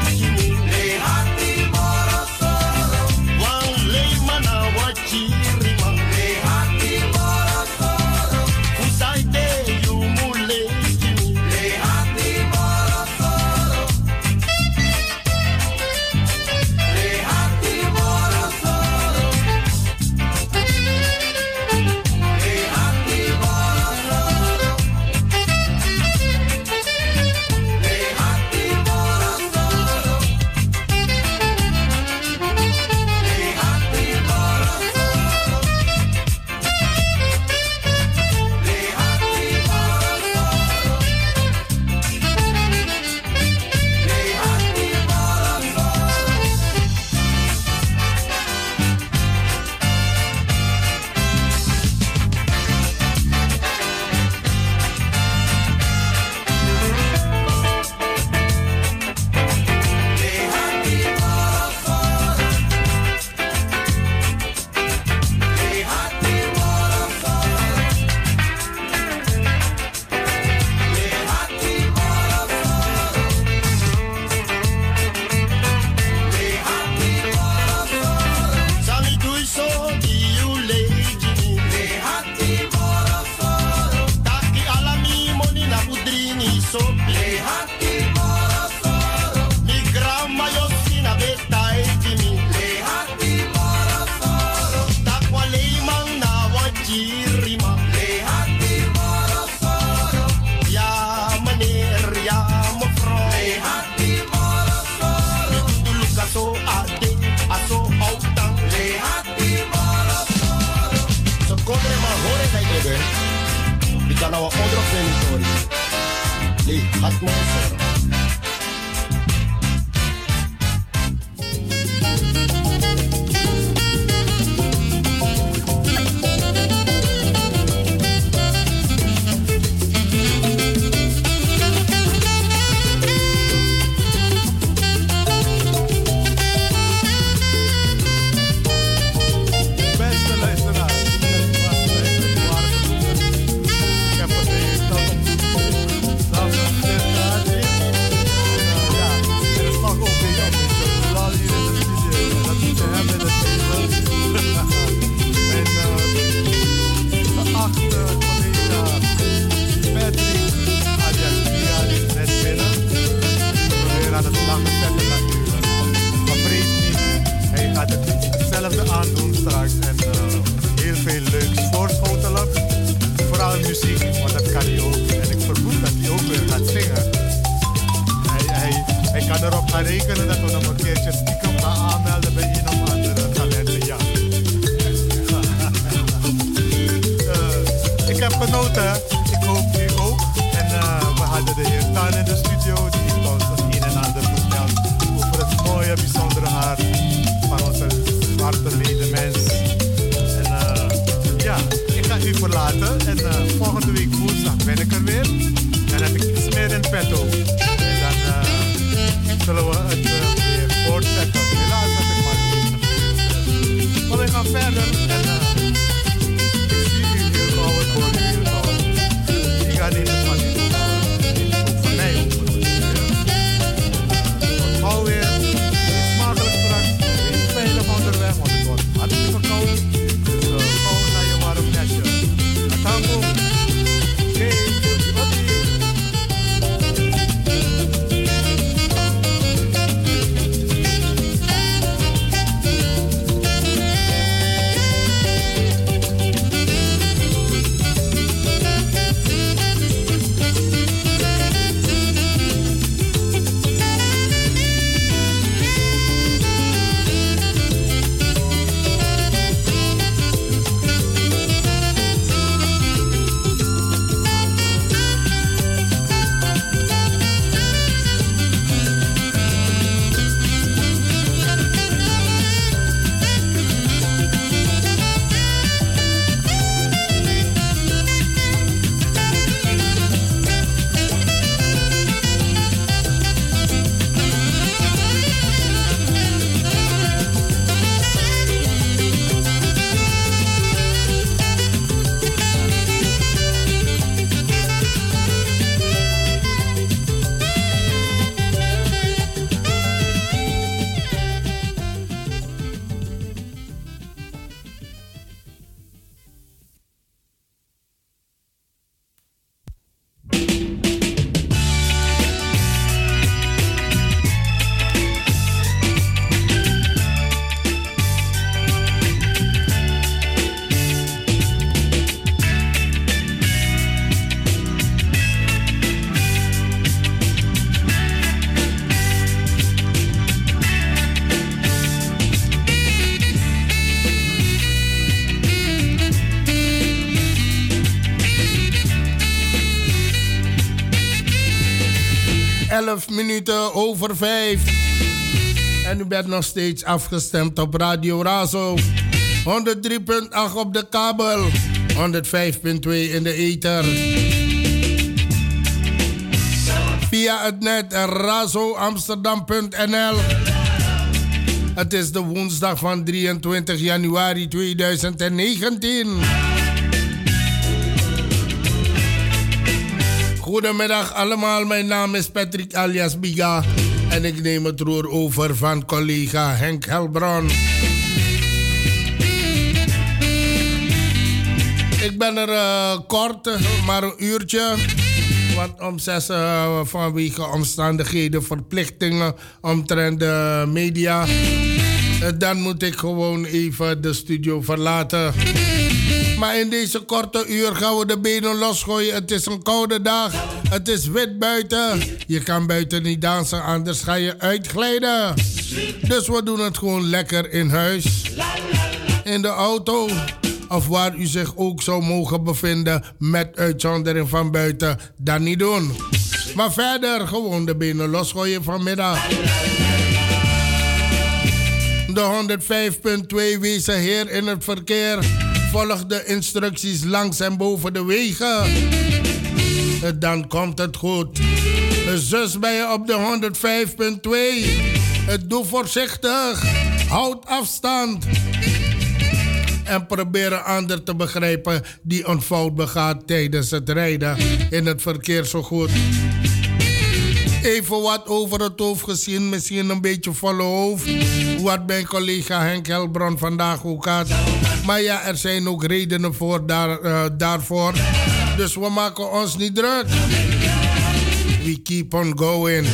in petto. Over vijf. En u bent nog steeds afgestemd op Radio Razo. 103.8 op de kabel. 105.2 in de ether. Via het net razoamsterdam.nl. Het is de woensdag van 23 januari 2019. Goedemiddag allemaal, mijn naam is Patrick alias Biga en ik neem het roer over van collega Henk Helbron. Ik ben er uh, kort, maar een uurtje. Want om zes uh, vanwege omstandigheden, verplichtingen omtrent de media. Uh, dan moet ik gewoon even de studio verlaten. Maar in deze korte uur gaan we de benen losgooien. Het is een koude dag. Het is wit buiten. Je kan buiten niet dansen, anders ga je uitglijden. Dus we doen het gewoon lekker in huis. In de auto. Of waar u zich ook zou mogen bevinden. Met uitzondering van buiten. Dan niet doen. Maar verder gewoon de benen losgooien vanmiddag. De 105.2 wezen heer in het verkeer. Volg de instructies langs en boven de wegen. Dan komt het goed. Zus ben je op de 105.2. Doe voorzichtig. Houd afstand. En probeer een ander te begrijpen die een fout begaat tijdens het rijden in het verkeer zo goed. Even wat over het hoofd gezien, misschien een beetje volle hoofd. Wat mijn collega Henk Helbron vandaag ook had. Maar ja, er zijn ook redenen voor daar, uh, daarvoor. Dus we maken ons niet druk. We keep on going.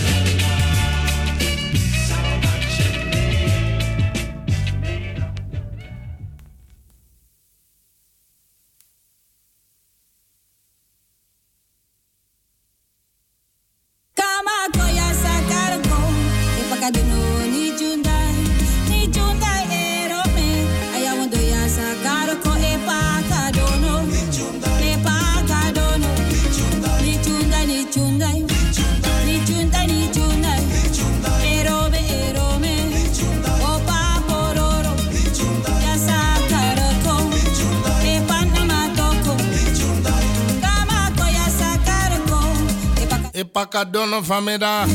Pakadono vanmiddag.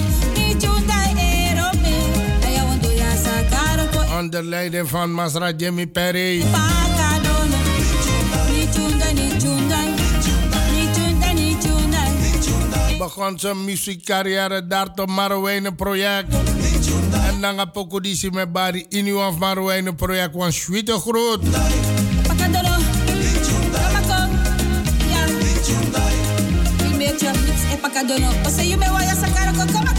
On onder leiding van Masra Jimmy Perry. Begon zijn muziekcarrière daar tot Marowijnen project. En dan heb ik met Barry Inu of Marowijnen project van Schwitte Groot. Pakadolo, Ose you me wa ya sakara ko kama kau. Ose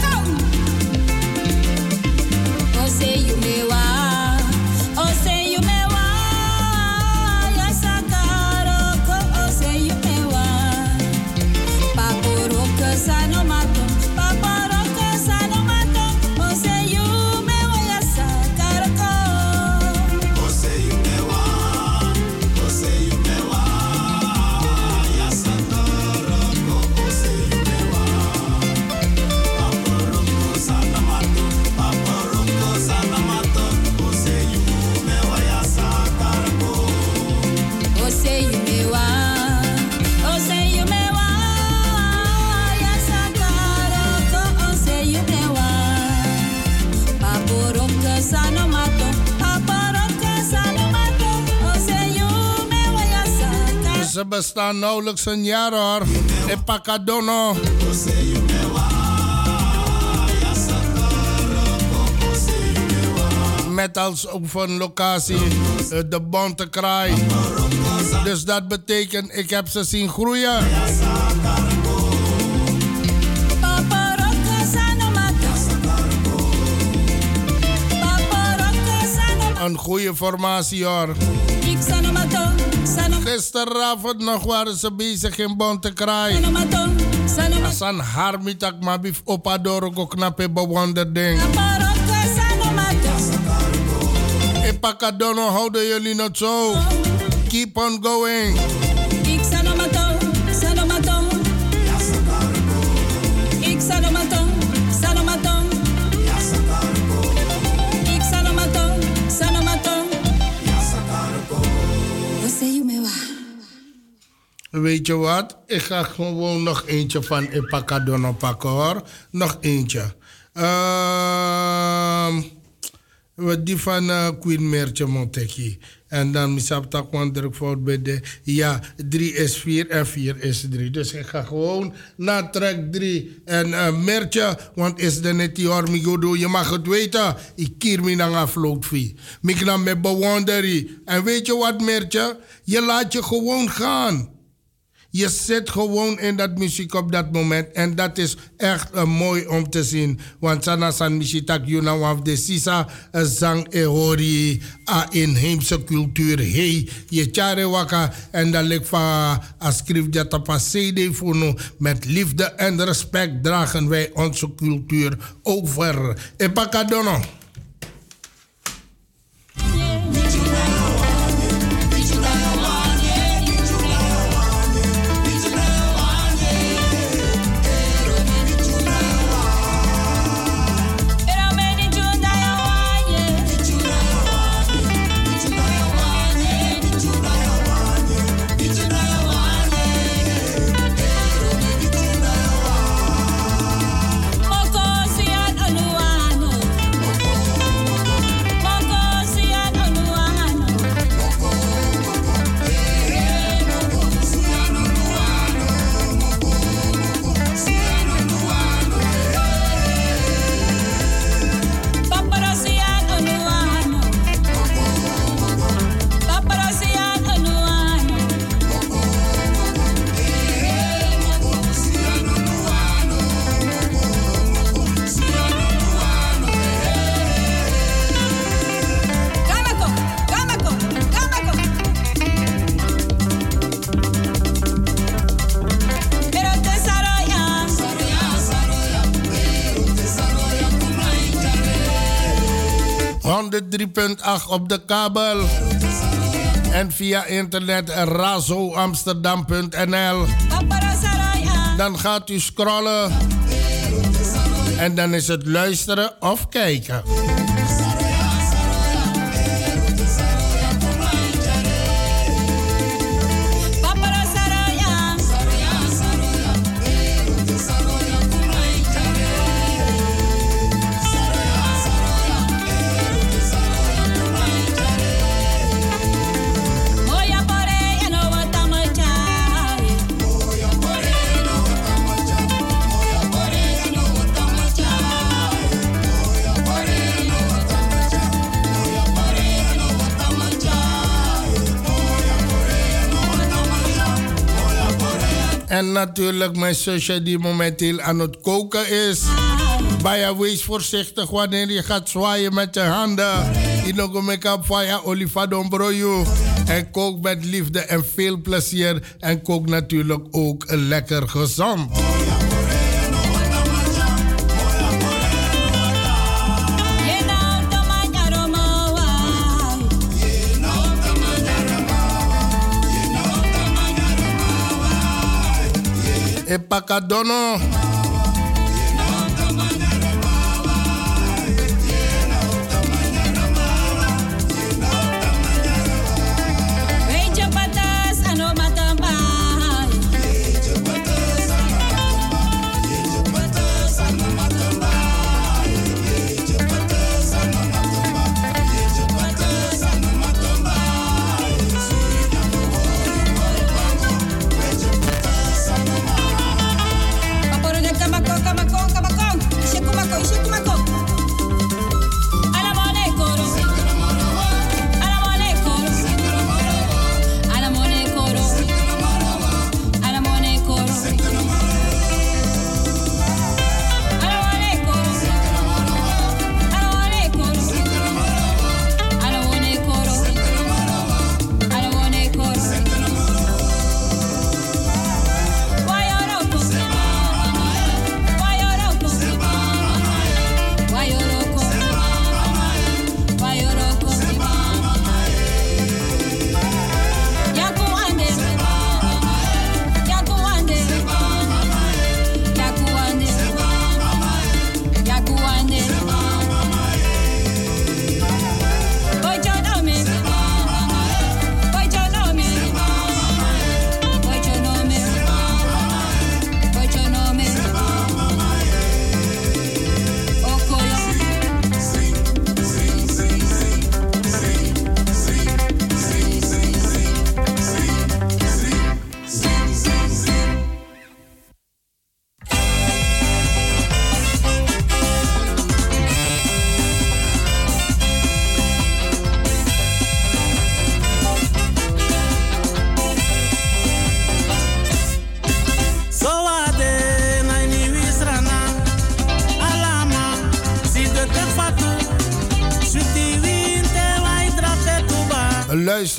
bestaan nauwelijks een jaar hoor. In Pacadono. Met als oefenlocatie eh, de Bontekraai. Dus dat betekent, ik heb ze zien groeien. Een goede formatie hoor. Gisteravond nog waren ze bezig in Bontekraai. Asan harmitak mabif opadoro ko knappe bewonderding. Pacadono houden jullie het zo. Keep on going. Weet je wat? Ik ga gewoon nog eentje van Epakadono pakken hoor. Nog eentje. Wat die van eh, Queen Mertje Montecchi. En dan misap tak wonder fout bij de. Ja, 3 is 4 en 4 is 3. Dus ik ga gewoon naar track 3. En eh Mertje, want is de net die me. Je mag het weten. Ik kier me naar afloop vie. Ik nam met bewondering. En weet je wat Mertje? Je laat je gewoon gaan. Je zit gewoon in dat muziek op dat moment. En dat is echt uh, mooi om te zien. Want sana san mishitak yuna waf de sisa uh, zang e hori a inheemse cultuur. Hey, je chare waka. En dan lik van a skrif dat op een cd funo. Met liefde en respect dragen wij onze cultuur over. Epakadono. Era op de kabel. En via internet razoamsterdam.nl. Dan gaat u scrollen. En dan is het luisteren of kijken. En natuurlijk mijn zusje die momenteel aan het koken is. Baya, wees voorzichtig wanneer je gaat zwaaien met je handen. Inogo make-up via olifadon broyo. En kook met liefde en veel plezier. En kook natuurlijk ook lekker gezond. epakadono. pakadono.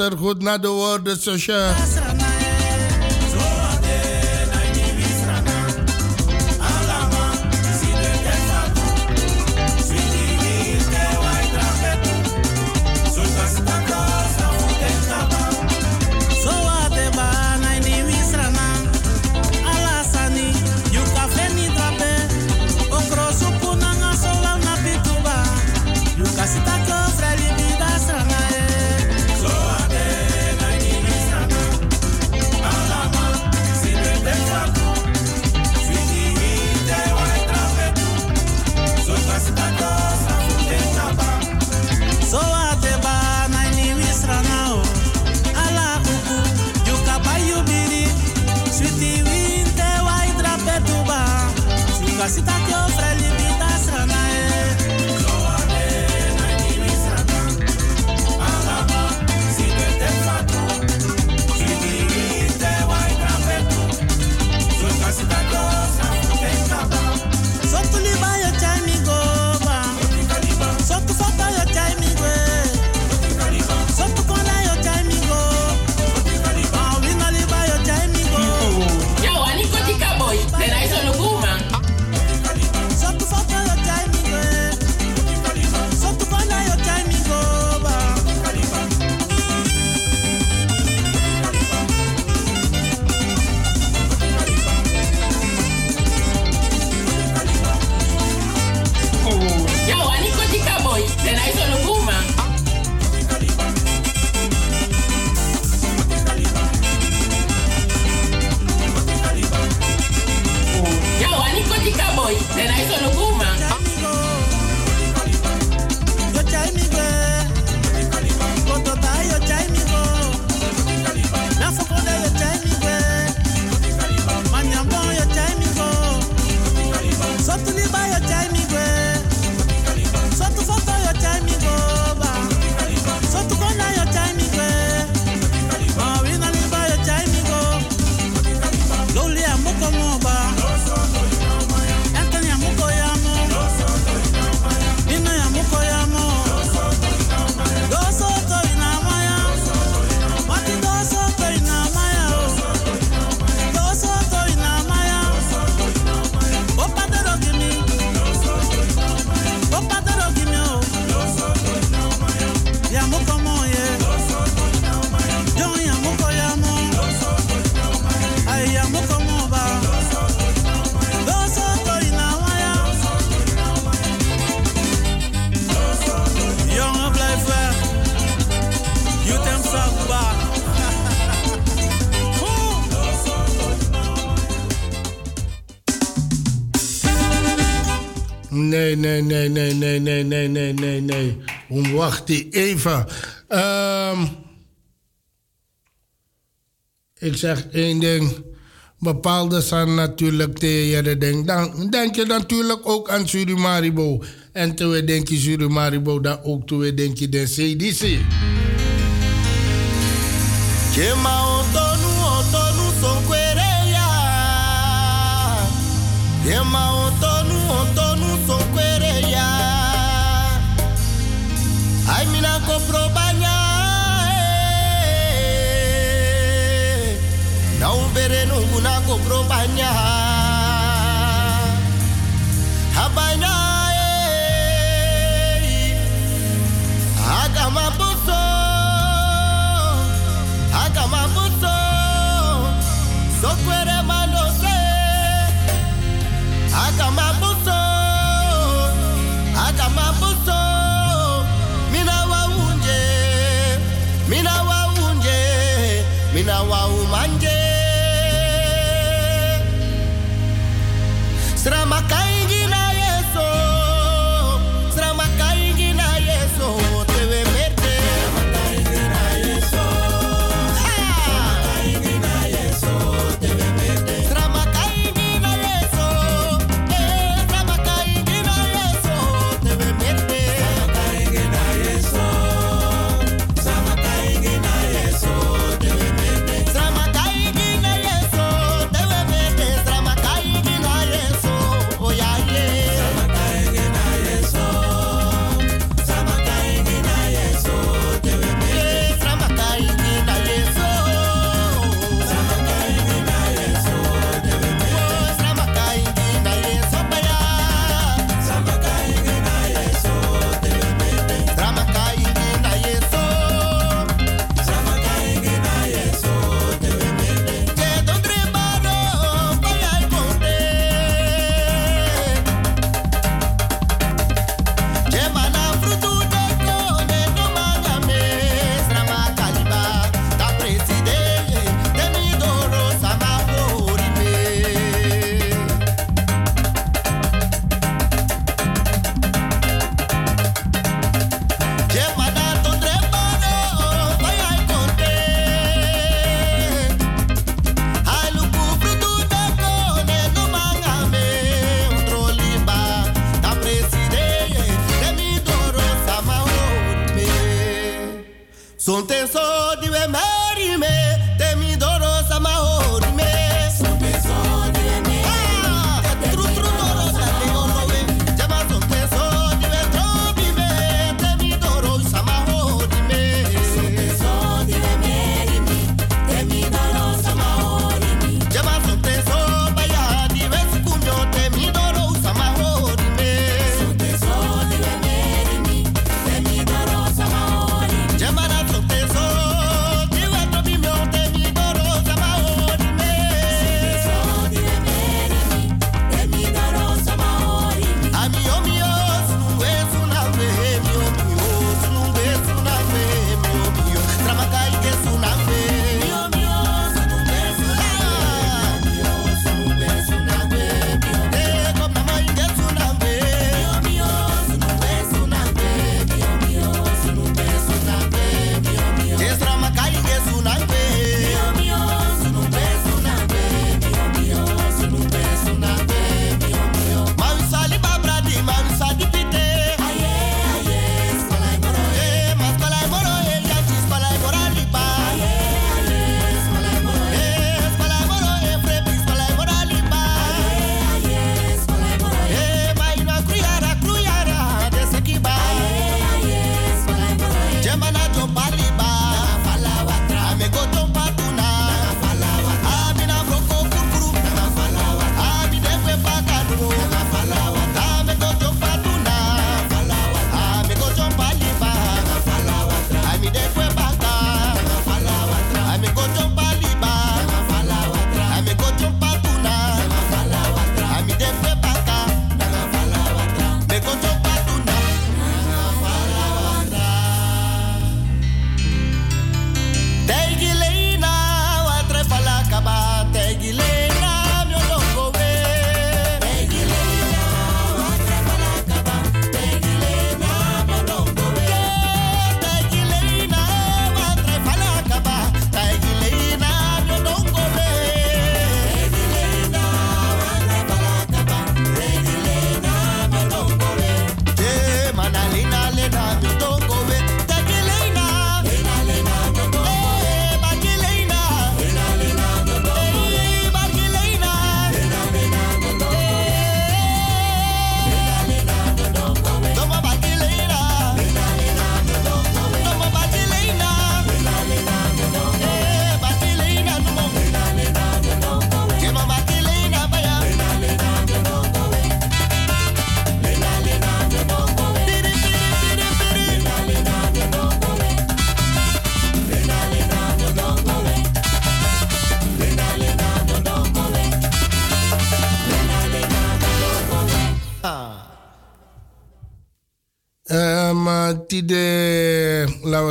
Luister goed naar de woorden, zusje. wacht even. Ehm, ik zeg één ding. Bepaalde zijn natuurlijk tegen ding. Dan denk je natuurlijk ook aan Surimaribo. En toen denk je Surimaribo, dan ook toen denk je de CDC. tonu, bereno guna kopro banyak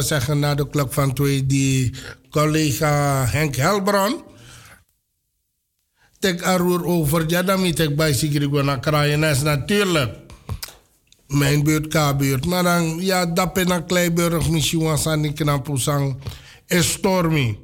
we zeggen, na de klok van twee, die collega Henk Helbron. Tek aroer over, ja, dan moet ik bij Sigrid naar Kraaienes natuurlijk. Mijn buurt, K-buurt. Maar dan, ja, dat een Kleiburg, misschien was aan die knapusang, is stormy.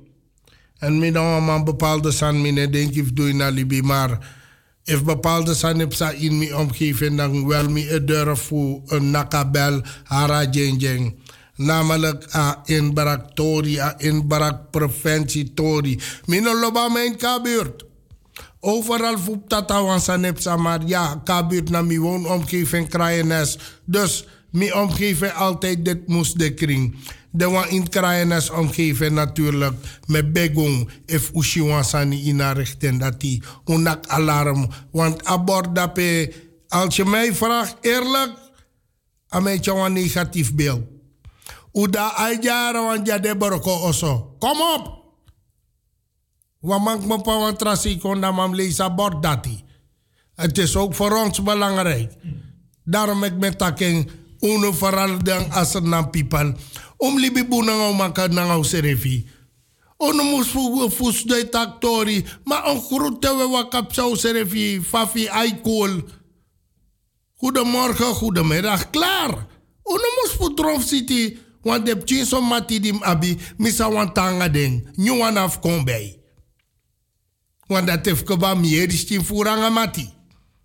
En mij dan man bepaalde san mine denk ik doe naar Libi, maar if bepaalde san heb sa in mijn omgeving dan wel me durf voor een nakabel hara jeng Namelijk a inbraak tori, a inbraak preventie tori. Mino loba mijn kabuurt. Overal voep dat aan sanepsa, maar ja, kabuurt na mijn woonomgeving kraaienes. Dus mijn omgeving altijd dit moest de kring. De wan in kraaienes omgeving natuurlijk met begong if ushi wan sani in richting dat die unak alarm. Want abord dape, als je mij vraagt eerlijk, aan mij negatief beeld. Uda ajara wan jade boroko oso. Kom op! Wamak me pa wan trasi konda mam lees bord dati. Het is ook voor ons belangrijk. Daarom ik met taking uno dan as er nan people. Om libi bu nangau maka nangau serefi. Ono mus fu fus de taktori. Ma on groete we wakap zou serefi. Fafi aikol. Goedemorgen, goedemiddag, klaar. Ono mus drof city. Want de chinso mati dim abi. Misa wan tanga ding. Nyuan af kombei. Want dat heeft keba meer die furanga mati.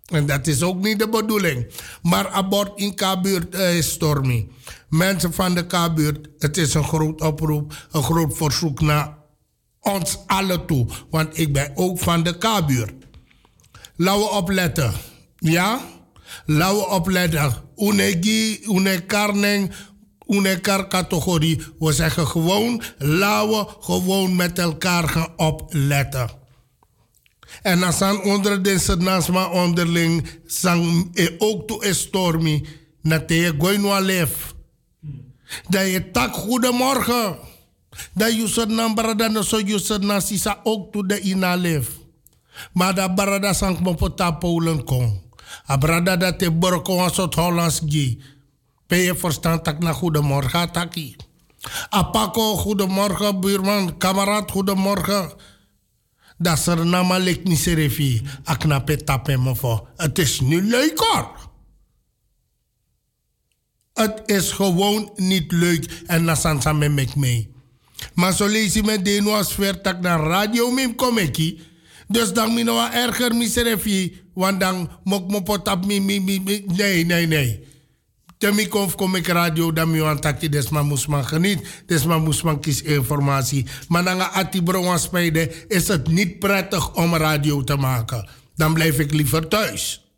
En dat is ook niet de bedoeling. Maar abort in K-buurt uh, is stormy. Mensen van de K-buurt, het is een groot oproep, een groot verzoek naar ons allen toe. Want ik ben ook van de K-buurt. Laten we opletten. Ja? Laten we opletten. Unegi, unekarning, unekar categorie. We zeggen gewoon, laten gewoon met elkaar gaan opletten. En als aan onder de senasma onderling sang e ook to e na te goinwa lef. Dat je tak goedemorgen. Dat je na barada no so je sisa ook to de ina lef. Maar dat barada sang mo pota kon. A barada dat te borko een soort Hollands gi. Ben je verstand tak na goedemorgen taki. A Paco, goedemorgen buurman, kameraad, goedemorgen. Dat is er namelijk niet serefi. Aknape tape me voor. Het is niet leuk. Het is gewoon niet leuk. En dan zijn ze met mee. Maar zo lees je met de noas vertak naar radio mim komeki. Dus dan je erger miserefi. Want dan mok mo potap mi mi mi. Nee, nee, nee. Temi konf kom ik radio dan mi wan takti desma musman geniet. Desma musman kies informatie. Maar dan ati bron spijden is het niet prettig om radio te maken. Dan blijf ik liever thuis.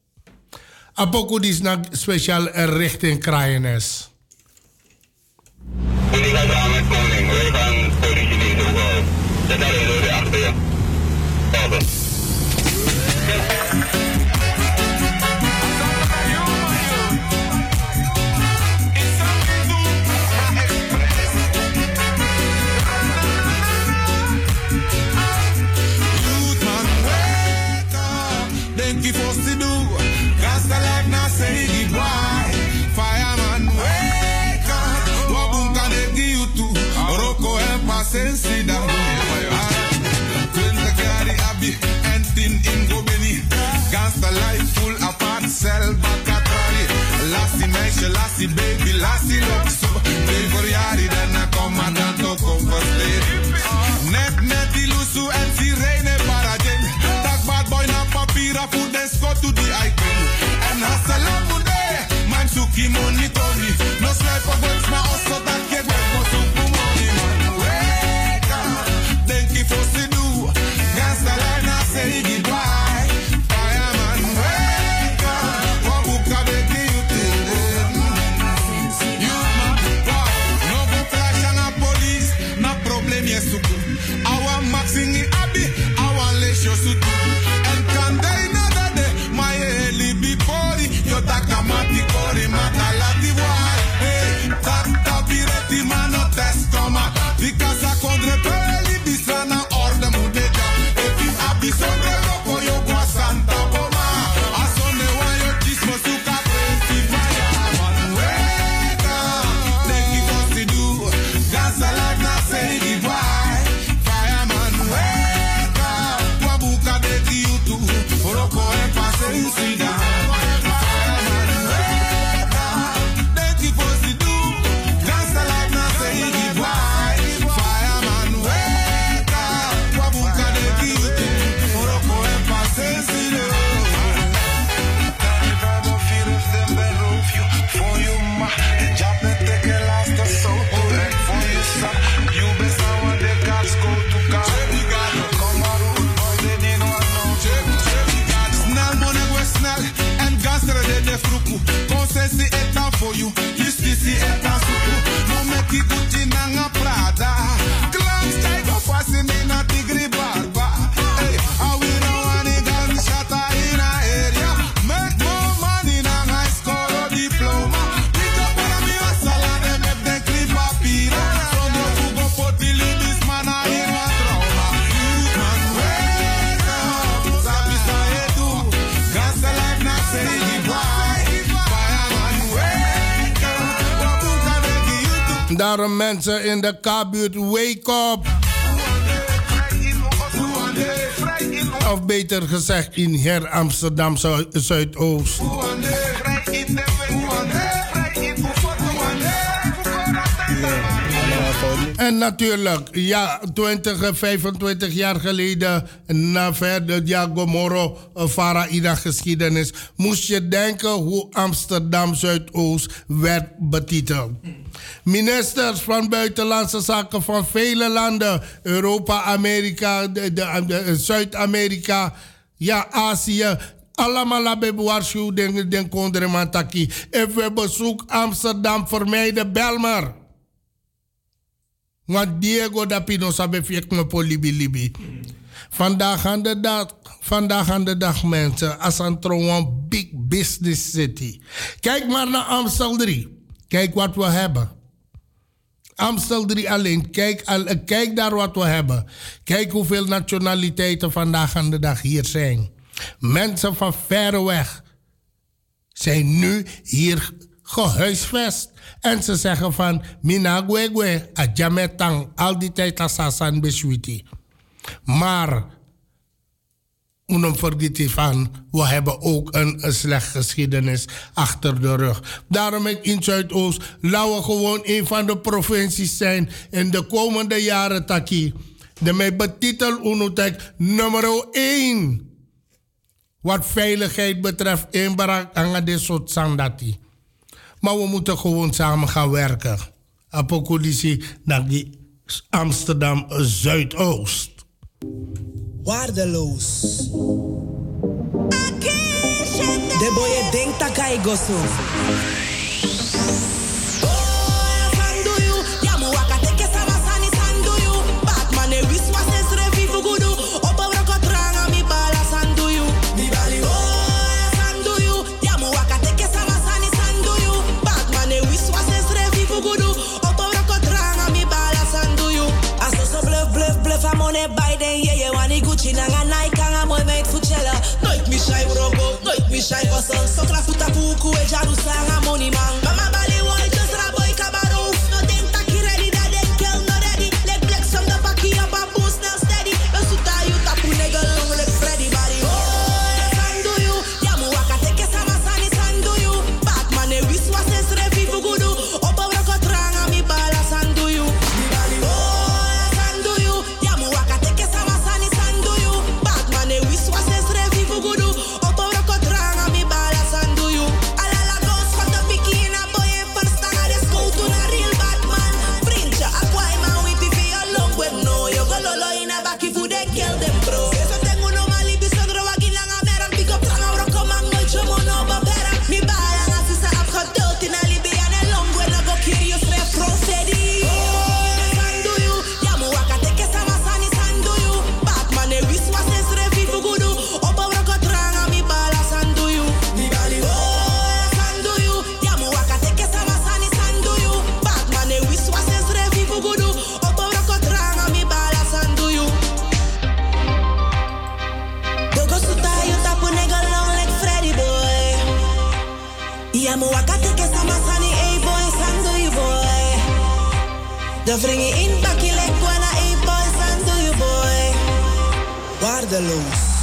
Apoko is naar speciaal richting Kraaienes. Denk Meisje, lassie baby, lassie lokso. Nee voor jaren, dan kom maar dan toch kom Net, net die lusu en sirene paradin. Tak bad boy na papira voor den scot to the icon. En hasalam mude, man suki money tony. No sniper guns ma osso dat ke You. Daarom mensen in de K-buurt, wake up. Of beter gezegd in Her Amsterdam Zu- Zuidoost. En natuurlijk, ja, 20, 25 jaar geleden, na verder Diago Moro, eh, Faraida geschiedenis, moest je denken hoe Amsterdam Zuidoost werd betiteld. Ministers van Buitenlandse Zaken van vele landen, Europa, Amerika, de- Zuid-Amerika, ja, Azië, allemaal laten waarschuwen, den, den kondreman taki. Even bezoek Amsterdam, vermijden Belmer. Want Diego da Pino sabe fiek me po libi. Vandaag aan de dag, vandaag aan de dag mensen, als een big business city. Kijk maar naar Amstel 3. Kijk wat we hebben. Amstel 3 alleen, kijk, al, eh, kijk daar wat we hebben. Kijk hoeveel nationaliteiten vandaag aan de dag hier zijn. Mensen van verre weg zijn nu hier gehuisvest. En ze zeggen van, mina gwegwe, adjametang, al die tijd asasan beswiti. Maar, unom vergeten van, we hebben ook een, slecht geschiedenis achter de rug. Daarom in Zuidoost, laten we gewoon een van de provincies zijn in de komende jaren taki. De mij betitel unutek nummer 1. Wat veiligheid betreft in Barak soort sandati. Maar we moeten gewoon samen gaan werken. Apocolisi naar die Amsterdam Zuidoost. Waardeloos. De boy denkt dat Shai goso, sokla futa puku e jarusanga money man. De vringen in bakkie like wana hey boy sandu you boy. Waardeloos.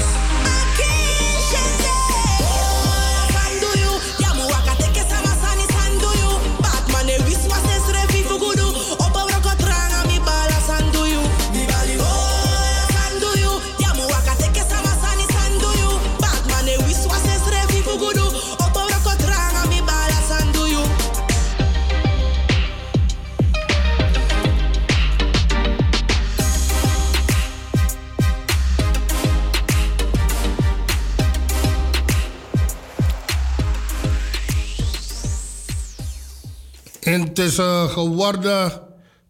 Intussen geworden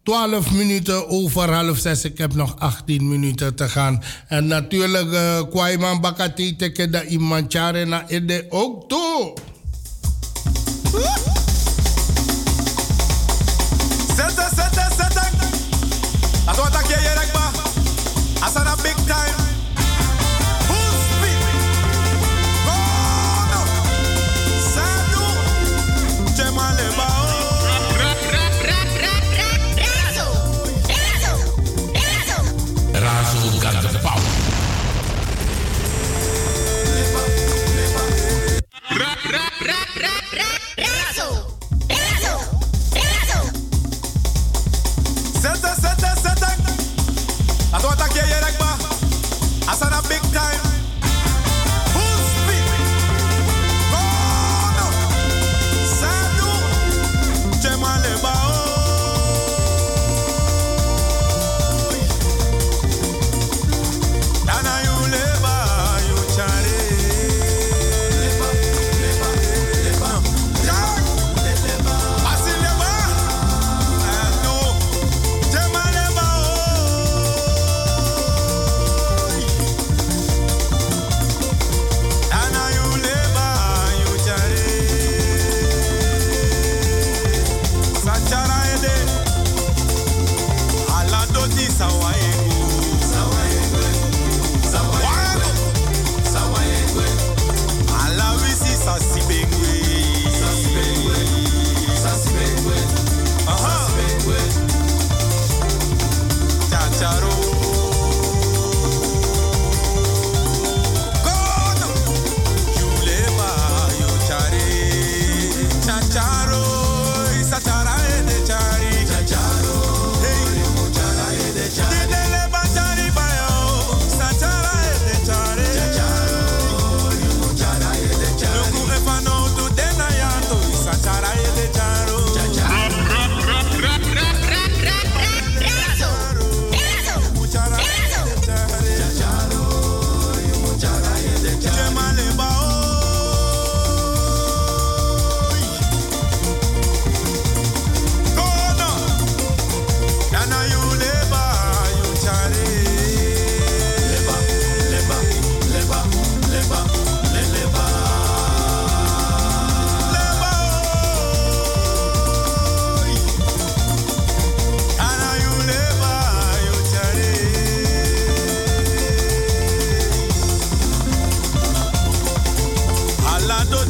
12 minuten over half zes. Ik heb nog 18 minuten te gaan. En natuurlijk, uh, Kwaiman Bakati teke da imanchare na ede ook toe.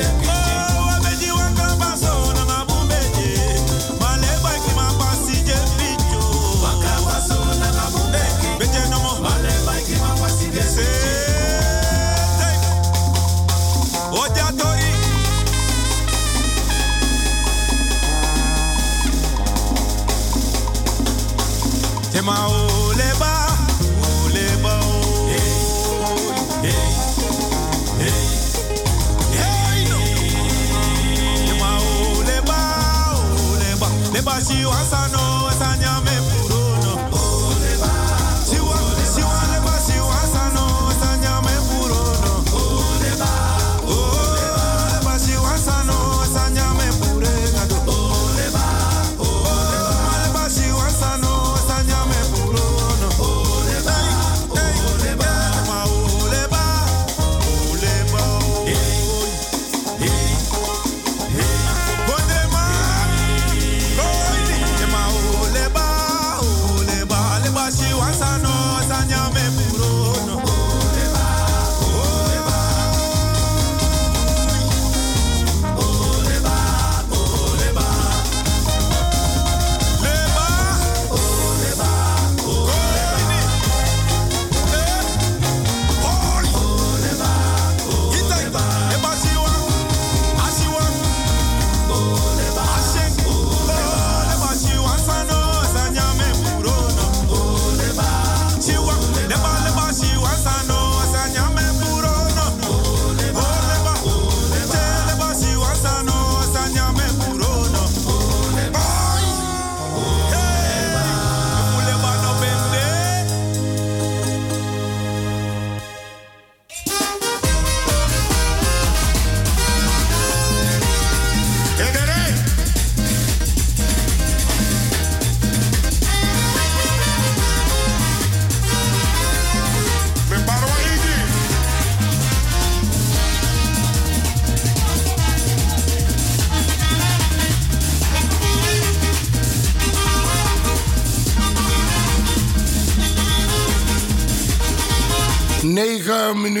You.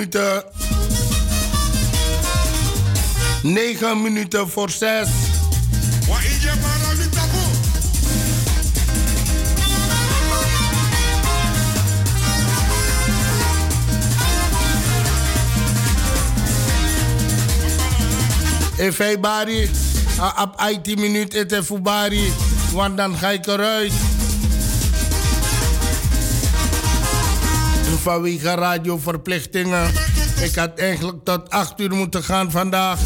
Minuten. Negen minuten voor zes. Wa ije para mi tapu. If hij bari, op 18 minuten het even bari, want dan ga ik eruit. Vanwege radioverplichtingen. Ik had eigenlijk tot 8 uur moeten gaan vandaag.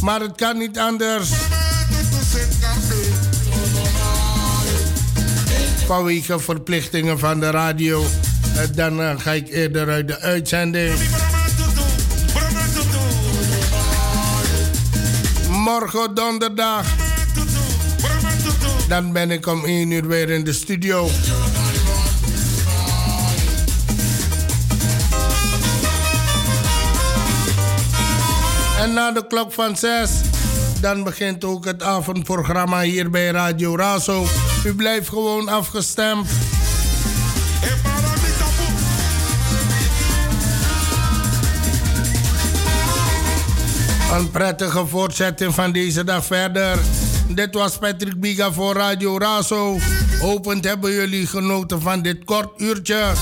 Maar het kan niet anders. Vanwege verplichtingen van de radio. Eh, Dan eh, ga ik eerder uit de uitzending. Morgen donderdag. Dan ben ik om 1 uur weer in de studio. En na de klok van 6, dan begint ook het avondprogramma hier bij Radio Razo. U blijft gewoon afgestemd. Een prettige voortzetting van deze dag verder. Dit was Patrick Biga voor Radio Razo. Hopend hebben jullie genoten van dit kort uurtje.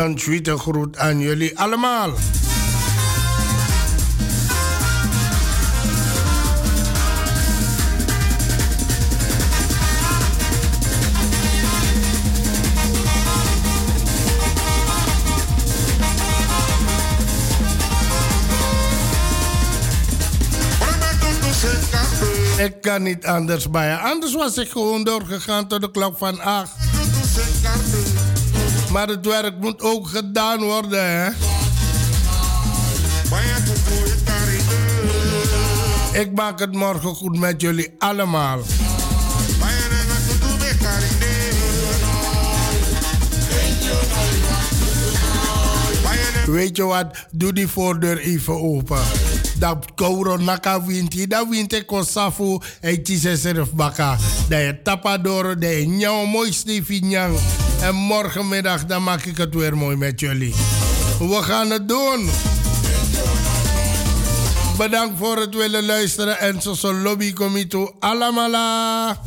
Een tweede groet aan jullie allemaal. Ik kan niet anders bij je. Anders was ik gewoon doorgegaan tot de klok van 8. Maar het werk moet ook gedaan worden, hè? Ik maak het morgen goed met jullie allemaal. Weet je wat? Doe die voordeur even open. Dat corona kan winti, dat wint ik safu en tise serf baka. Dat je tapador, dat je mooi. En morgenmiddag dan maak ik het weer mooi met jullie. We gaan het doen. Bedankt voor het willen luisteren en zo lobby comito alamala.